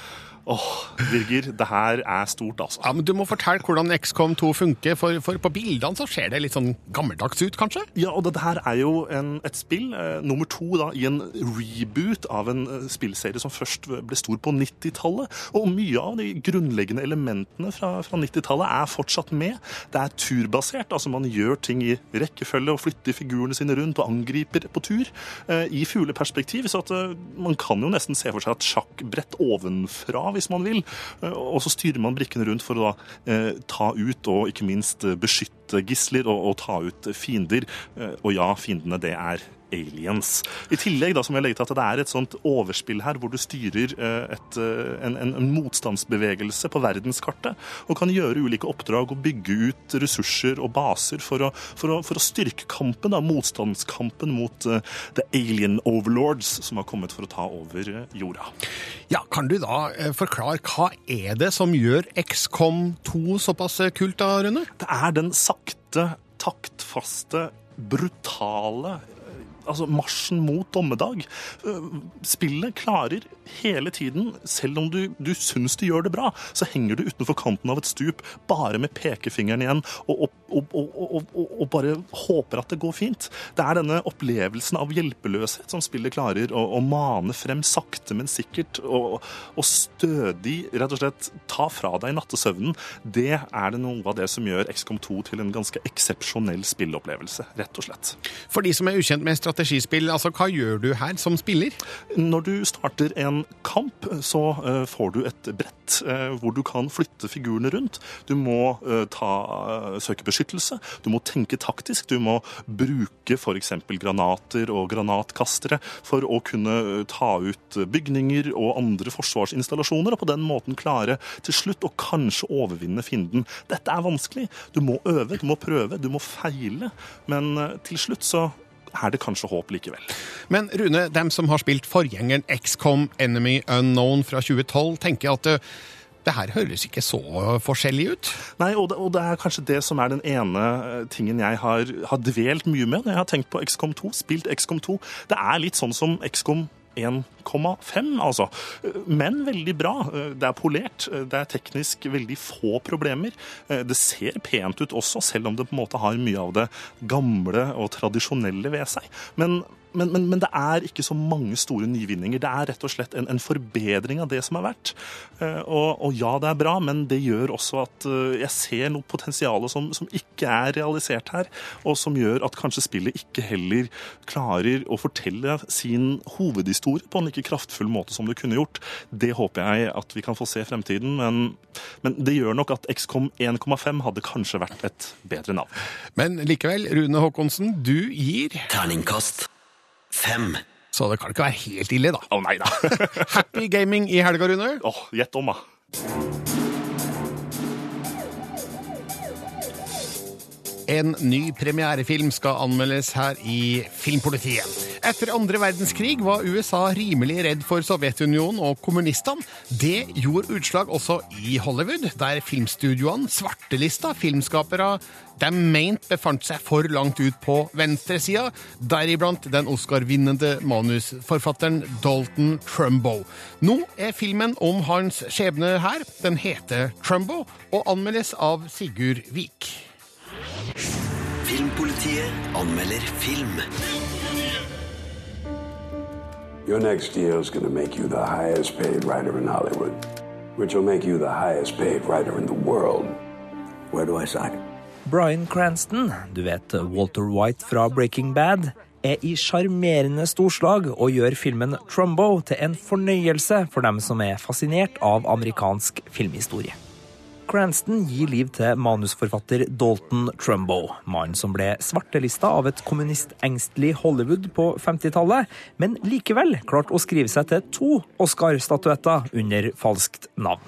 Åh, Birger, det her er stort, altså. Ja, men Du må fortelle hvordan XCOM 2 funker, for, for på bildene så ser det litt sånn gammeldags ut, kanskje? Ja, og dette her er jo en, et spill, eh, nummer to da, i en reboot av en eh, spillserie som først ble stor på 90-tallet. Og mye av de grunnleggende elementene fra, fra 90-tallet er fortsatt med. Det er turbasert, altså man gjør ting i rekkefølge og flytter figurene sine rundt og angriper på tur. Eh, I fugleperspektiv, så at eh, man kan jo nesten se for seg et sjakkbrett ovenfra hvis man vil. Eh, Og så styrer man brikkene rundt for å da, eh, ta ut og ikke minst eh, beskytte gisler og, og ta ut fiender. Og ja, fiendene det er aliens. I tillegg da, som jeg legger til at det er et sånt overspill her hvor du styrer eh, et, eh, en, en, en motstandsbevegelse på verdenskartet og kan gjøre ulike oppdrag og bygge ut ressurser og baser for å, for å, for å styrke kampen, da, motstandskampen mot uh, the alien overlords som har kommet for å ta over jorda. Ja, Kan du da forklare hva er det som gjør XCOM 2 såpass kult, da, Rune? Det er den sakte, taktfaste, brutale altså marsjen mot dommedag. Eh, Spillet klarer hele tiden, selv om du, du syns du gjør det bra, så henger du utenfor kanten av et stup bare med pekefingeren igjen og, og, og, og, bare håper at det går fint. Det er denne opplevelsen av hjelpeløshet som spillet klarer å, å mane frem sakte, men sikkert, og, stødig rett og slett ta fra deg nattesøvnen. Det er det noe av det som gjør XCOM 2 til en ganske eksepsjonell spillopplevelse, rett og slett. For de som er ukjent med strategispill, altså hva gjør du her som spiller? Når du starter en kamp, så eh, får du et brett eh, hvor du kan flytte figurene rundt. Du må eh, ta, søke beskyttelse, du må tenke taktisk, du må bruke f.eks. granater og granatkastere for å kunne ta ut bygninger og andre forsvarsinstallasjoner, og på den måten klare til slutt å kanskje overvinne fienden. Dette er vanskelig. Du må øve, du må prøve, du må feile, men til slutt så er det kanskje håp likevel. Men Rune, dem som har spilt forgjengeren XCOM Enemy Unknown fra 2012, tenker at det, det her høres ikke så forskjellig ut? Nei, og det, og det er kanskje det som er den ene eh, tingen jeg har, har dvelt mye med når jeg har tenkt på XCOM 2, spilt XCOM 2. Det er litt sånn som XCOM 1,5, altså. Men veldig bra. Det er polert. Det er teknisk veldig få problemer. Det ser pent ut også, selv om det på en måte har mye av det gamle og tradisjonelle ved seg. Men men, men, men, det er ikke så mange store nyvinninger. Det er rett og slett en, en forbedring av det som er vært. Eh, og, og, ja, det er bra, men det gjør også at eh, jeg ser noe potensial som, som, ikke er realisert her, og som gjør at kanskje spillet ikke heller klarer å fortelle sin hovedhistorie på en like kraftfull måte som det kunne gjort. Det håper jeg at vi kan få se i fremtiden, men, men det gjør nok at XCOM 1,5 hadde kanskje vært et bedre navn. Men likevel, Rune Håkonsen, du gir Terningkast fem. Så det kan ikke være helt ille, da. Å nei da. [laughs] Happy gaming i helga, Rune. Åh, Gjett om, da. En ny premierefilm skal anmeldes her i Filmpolitiet. Etter andre verdenskrig var USA rimelig redd for Sovjetunionen og kommunistene. Det gjorde utslag også i Hollywood, der filmstudioene svartelista filmskapere de mente befant seg for langt ut på venstresida, deriblant den Oscar-vinnende manusforfatteren Dalton Trumbo. Nå er filmen om hans skjebne her. Den heter Trumbo og anmeldes av Sigurd Vik. Filmpolitiet anmelder film. Your next deal is going to make you the highest paid writer in Hollywood, which will make you the highest paid writer in the world. Where do I sign? Bryan Cranston, du vet Walter White fra Breaking Bad, er i sjarmerende storslag og gjør filmen Trumbo til en fornøyelse for dem som er fascinert av amerikansk filmhistorie. Cranston gir liv til manusforfatter Dalton Trumbo, mannen som ble svartelista av et kommunistengstelig Hollywood på 50-tallet, men likevel klarte å skrive seg til to Oscar-statuetter under falskt navn.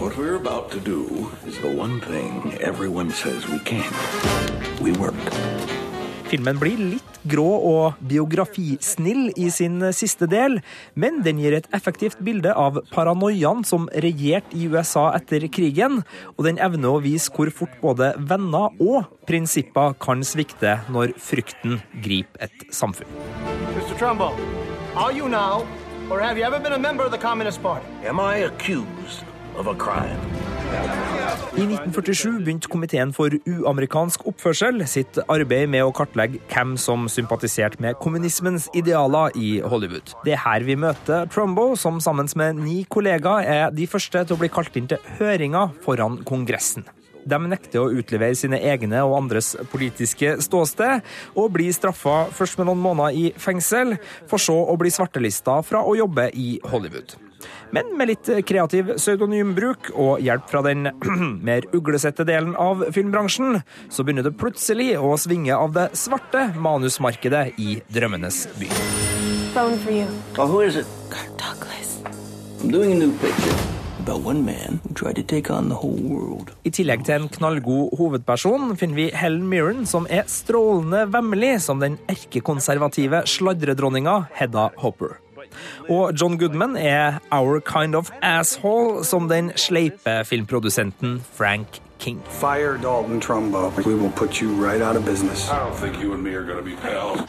What we're about to do is the one thing everyone says we can't. We work. Filmen blir litt grå og biografisnill i sin siste del, men den gir et effektivt bilde av paranoiaen som regjerte i USA etter krigen, og den evner å vise hvor fort både venner og prinsipper kan svikte når frykten griper et samfunn. Mr. Trumbo, are you now, or have you ever been a member of the Communist Party? Am I accused of a crime? I 1947 begynte Komiteen for uamerikansk oppførsel sitt arbeid med å kartlegge hvem som sympatiserte med kommunismens idealer i Hollywood. Det er her vi møter Trumbo, som sammen med ni kollegaer er de første til å bli kalt inn til høringer foran Kongressen. De nekter å utlevere sine egne og andres politiske ståsted, og blir straffa først med noen måneder i fengsel, for så å bli svartelista fra å jobbe i Hollywood. Men med litt kreativ pseudonymbruk og hjelp fra den [clears throat] mer uglesette delen av filmbransjen, så begynner det plutselig å svinge av det svarte manusmarkedet i drømmenes by. Phone for you. Oh, who is it? Kirk Douglas. I'm doing a new picture man who tried to take on the whole world. I tillegg til en knallgod hovedperson finner vi Helen Mirren, som er strålende vemmelig som den erkekonservative sladredronninga Hedda Hopper. Og John Goodman er our kind of asshole som den sleipe filmprodusenten Frank King. Fire Dalton Trumbo. We will put you right out of business. I don't think you and me are gonna be pals.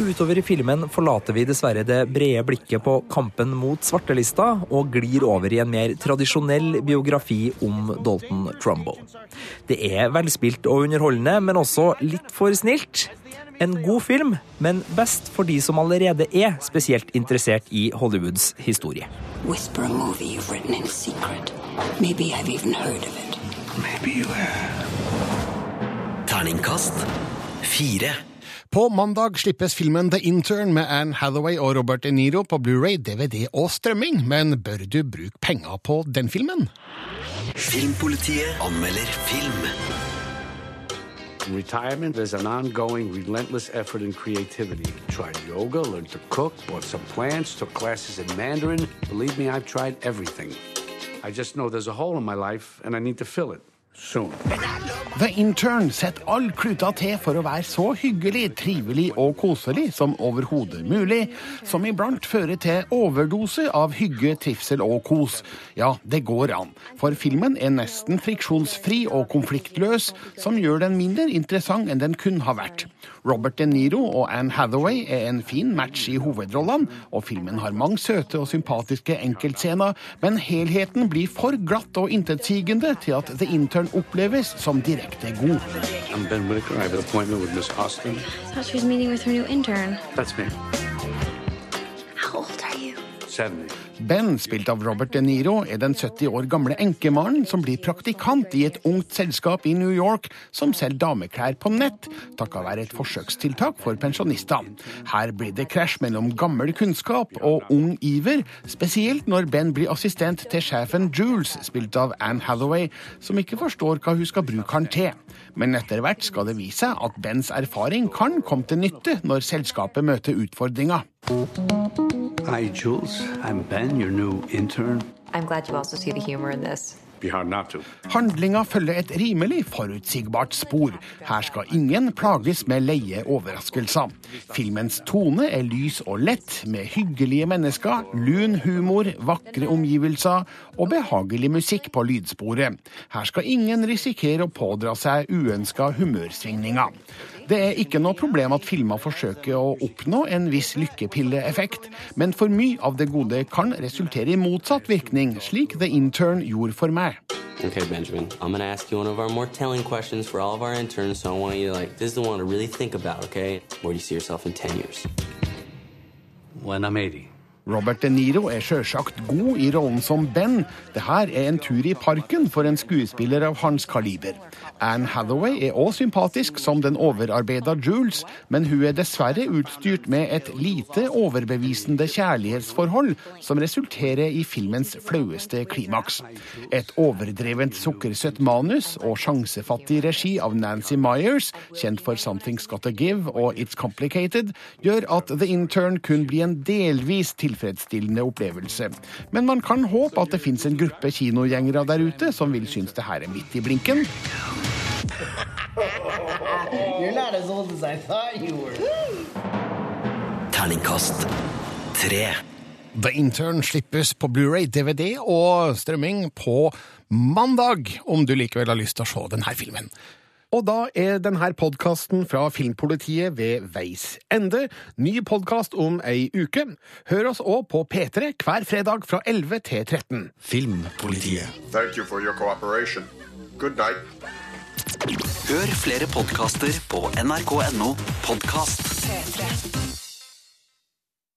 Utover i filmen forlater vi dessverre det brede blikket på kampen mot svartelista og glir over i en mer tradisjonell biografi om Dalton Trumbo. Det er velspilt og underholdende, men også litt for snilt. En god film, men best for de som allerede er spesielt interessert i Hollywoods historie. Whisper a movie you've written in secret. Maybe I've even heard of it. Maybe you have. Terningkast fire. På mandag slippes filmen The Intern med Anne Hathaway og Robert De Niro på Blu-ray, DVD og strømming, men bør du bruke penger på den filmen? Filmpolitiet anmelder film. In retirement, there's an ongoing, relentless effort in creativity. Tried yoga, learned to cook, bought some plants, took classes in Mandarin. Believe me, I've tried everything. I just know there's a hole in my life, and I need to fill it. Soon. The Intern setter all kluta til for å være så hyggelig, trivelig og koselig som overhodet mulig, som iblant fører til overdose av hygge, trivsel og kos. Ja, det går an, for filmen er nesten friksjonsfri og konfliktløs, som gjør den mindre interessant enn den kun har vært. Robert De Niro og Anne Hathaway er en fin match i hovedrollene, og filmen har mange søte og sympatiske enkeltscener, men helheten blir for glatt og intetsigende til at The Intern oppleves som direkte god. I'm Ben Whitaker. I have an appointment with Miss Austin. I thought she was meeting with her new intern. That's me. How old are you? 70. Ben, spilt av Robert De Niro, er den 70 år gamle enkemannen som blir praktikant i et ungt selskap i New York som selger dameklær på nett, takket være et forsøkstiltak for pensjonister. Her blir det krasj mellom gammel kunnskap og ung iver, spesielt når Ben blir assistent til sjefen Jules, spilt av Anne Hathaway, som ikke forstår hva hun skal bruke han til. Men etter hvert skal det vise seg at Bens erfaring kan komme til nytte når selskapet møter utfordringer. Hi, Jules. I'm Ben, your new intern. I'm glad you also see the humor in this. Handlinga følger et rimelig forutsigbart spor. Her skal ingen plages med leie overraskelser. Filmens tone er lys og lett, med hyggelige mennesker, lun humor, vakre omgivelser og behagelig musikk på lydsporet. Her skal ingen risikere å pådra seg uønska humørsvingninger. Det er ikke noe problem at filmer forsøker å oppnå en viss lykkepilleeffekt, men for mye av det gode kan resultere i motsatt virkning, slik The Intern gjorde for meg. Okay, Benjamin, I'm gonna ask you one of our more telling questions for all of our interns, so I want you to like, this is the one to really think about, okay? Where do you see yourself in 10 years? When I'm 80. Robert De Niro er sjølsagt god i rollen som Ben. Det her er en tur i parken for en skuespiller av hans kaliber. Anne Hathaway er òg sympatisk som den overarbeida Jules, men hun er dessverre utstyrt med et lite overbevisende kjærlighetsforhold som resulterer i filmens flaueste klimaks. Et overdrevent sukkersøtt manus og sjansefattig regi av Nancy Myers, kjent for Something's Gotta Give og It's Complicated, gjør at The Intern kun blir en delvis tilfredsstillende opplevelse. Men man kan håpe at det fins en gruppe kinogjengere der ute som vil synes det her er midt i blinken. You're not as old as I thought you were. Terningkast tre. The Intern slippes på Blu-ray, DVD og strømming på mandag, om du likevel har lyst til å se denne filmen. Og da er denne podkasten fra Filmpolitiet ved veis ende. Ny podkast om ei uke. Hør oss òg på P3 hver fredag fra 11 til 13. Filmpolitiet. Thank you for your cooperation. Good night. Hør flere podkaster på nrk.no podkast. P3.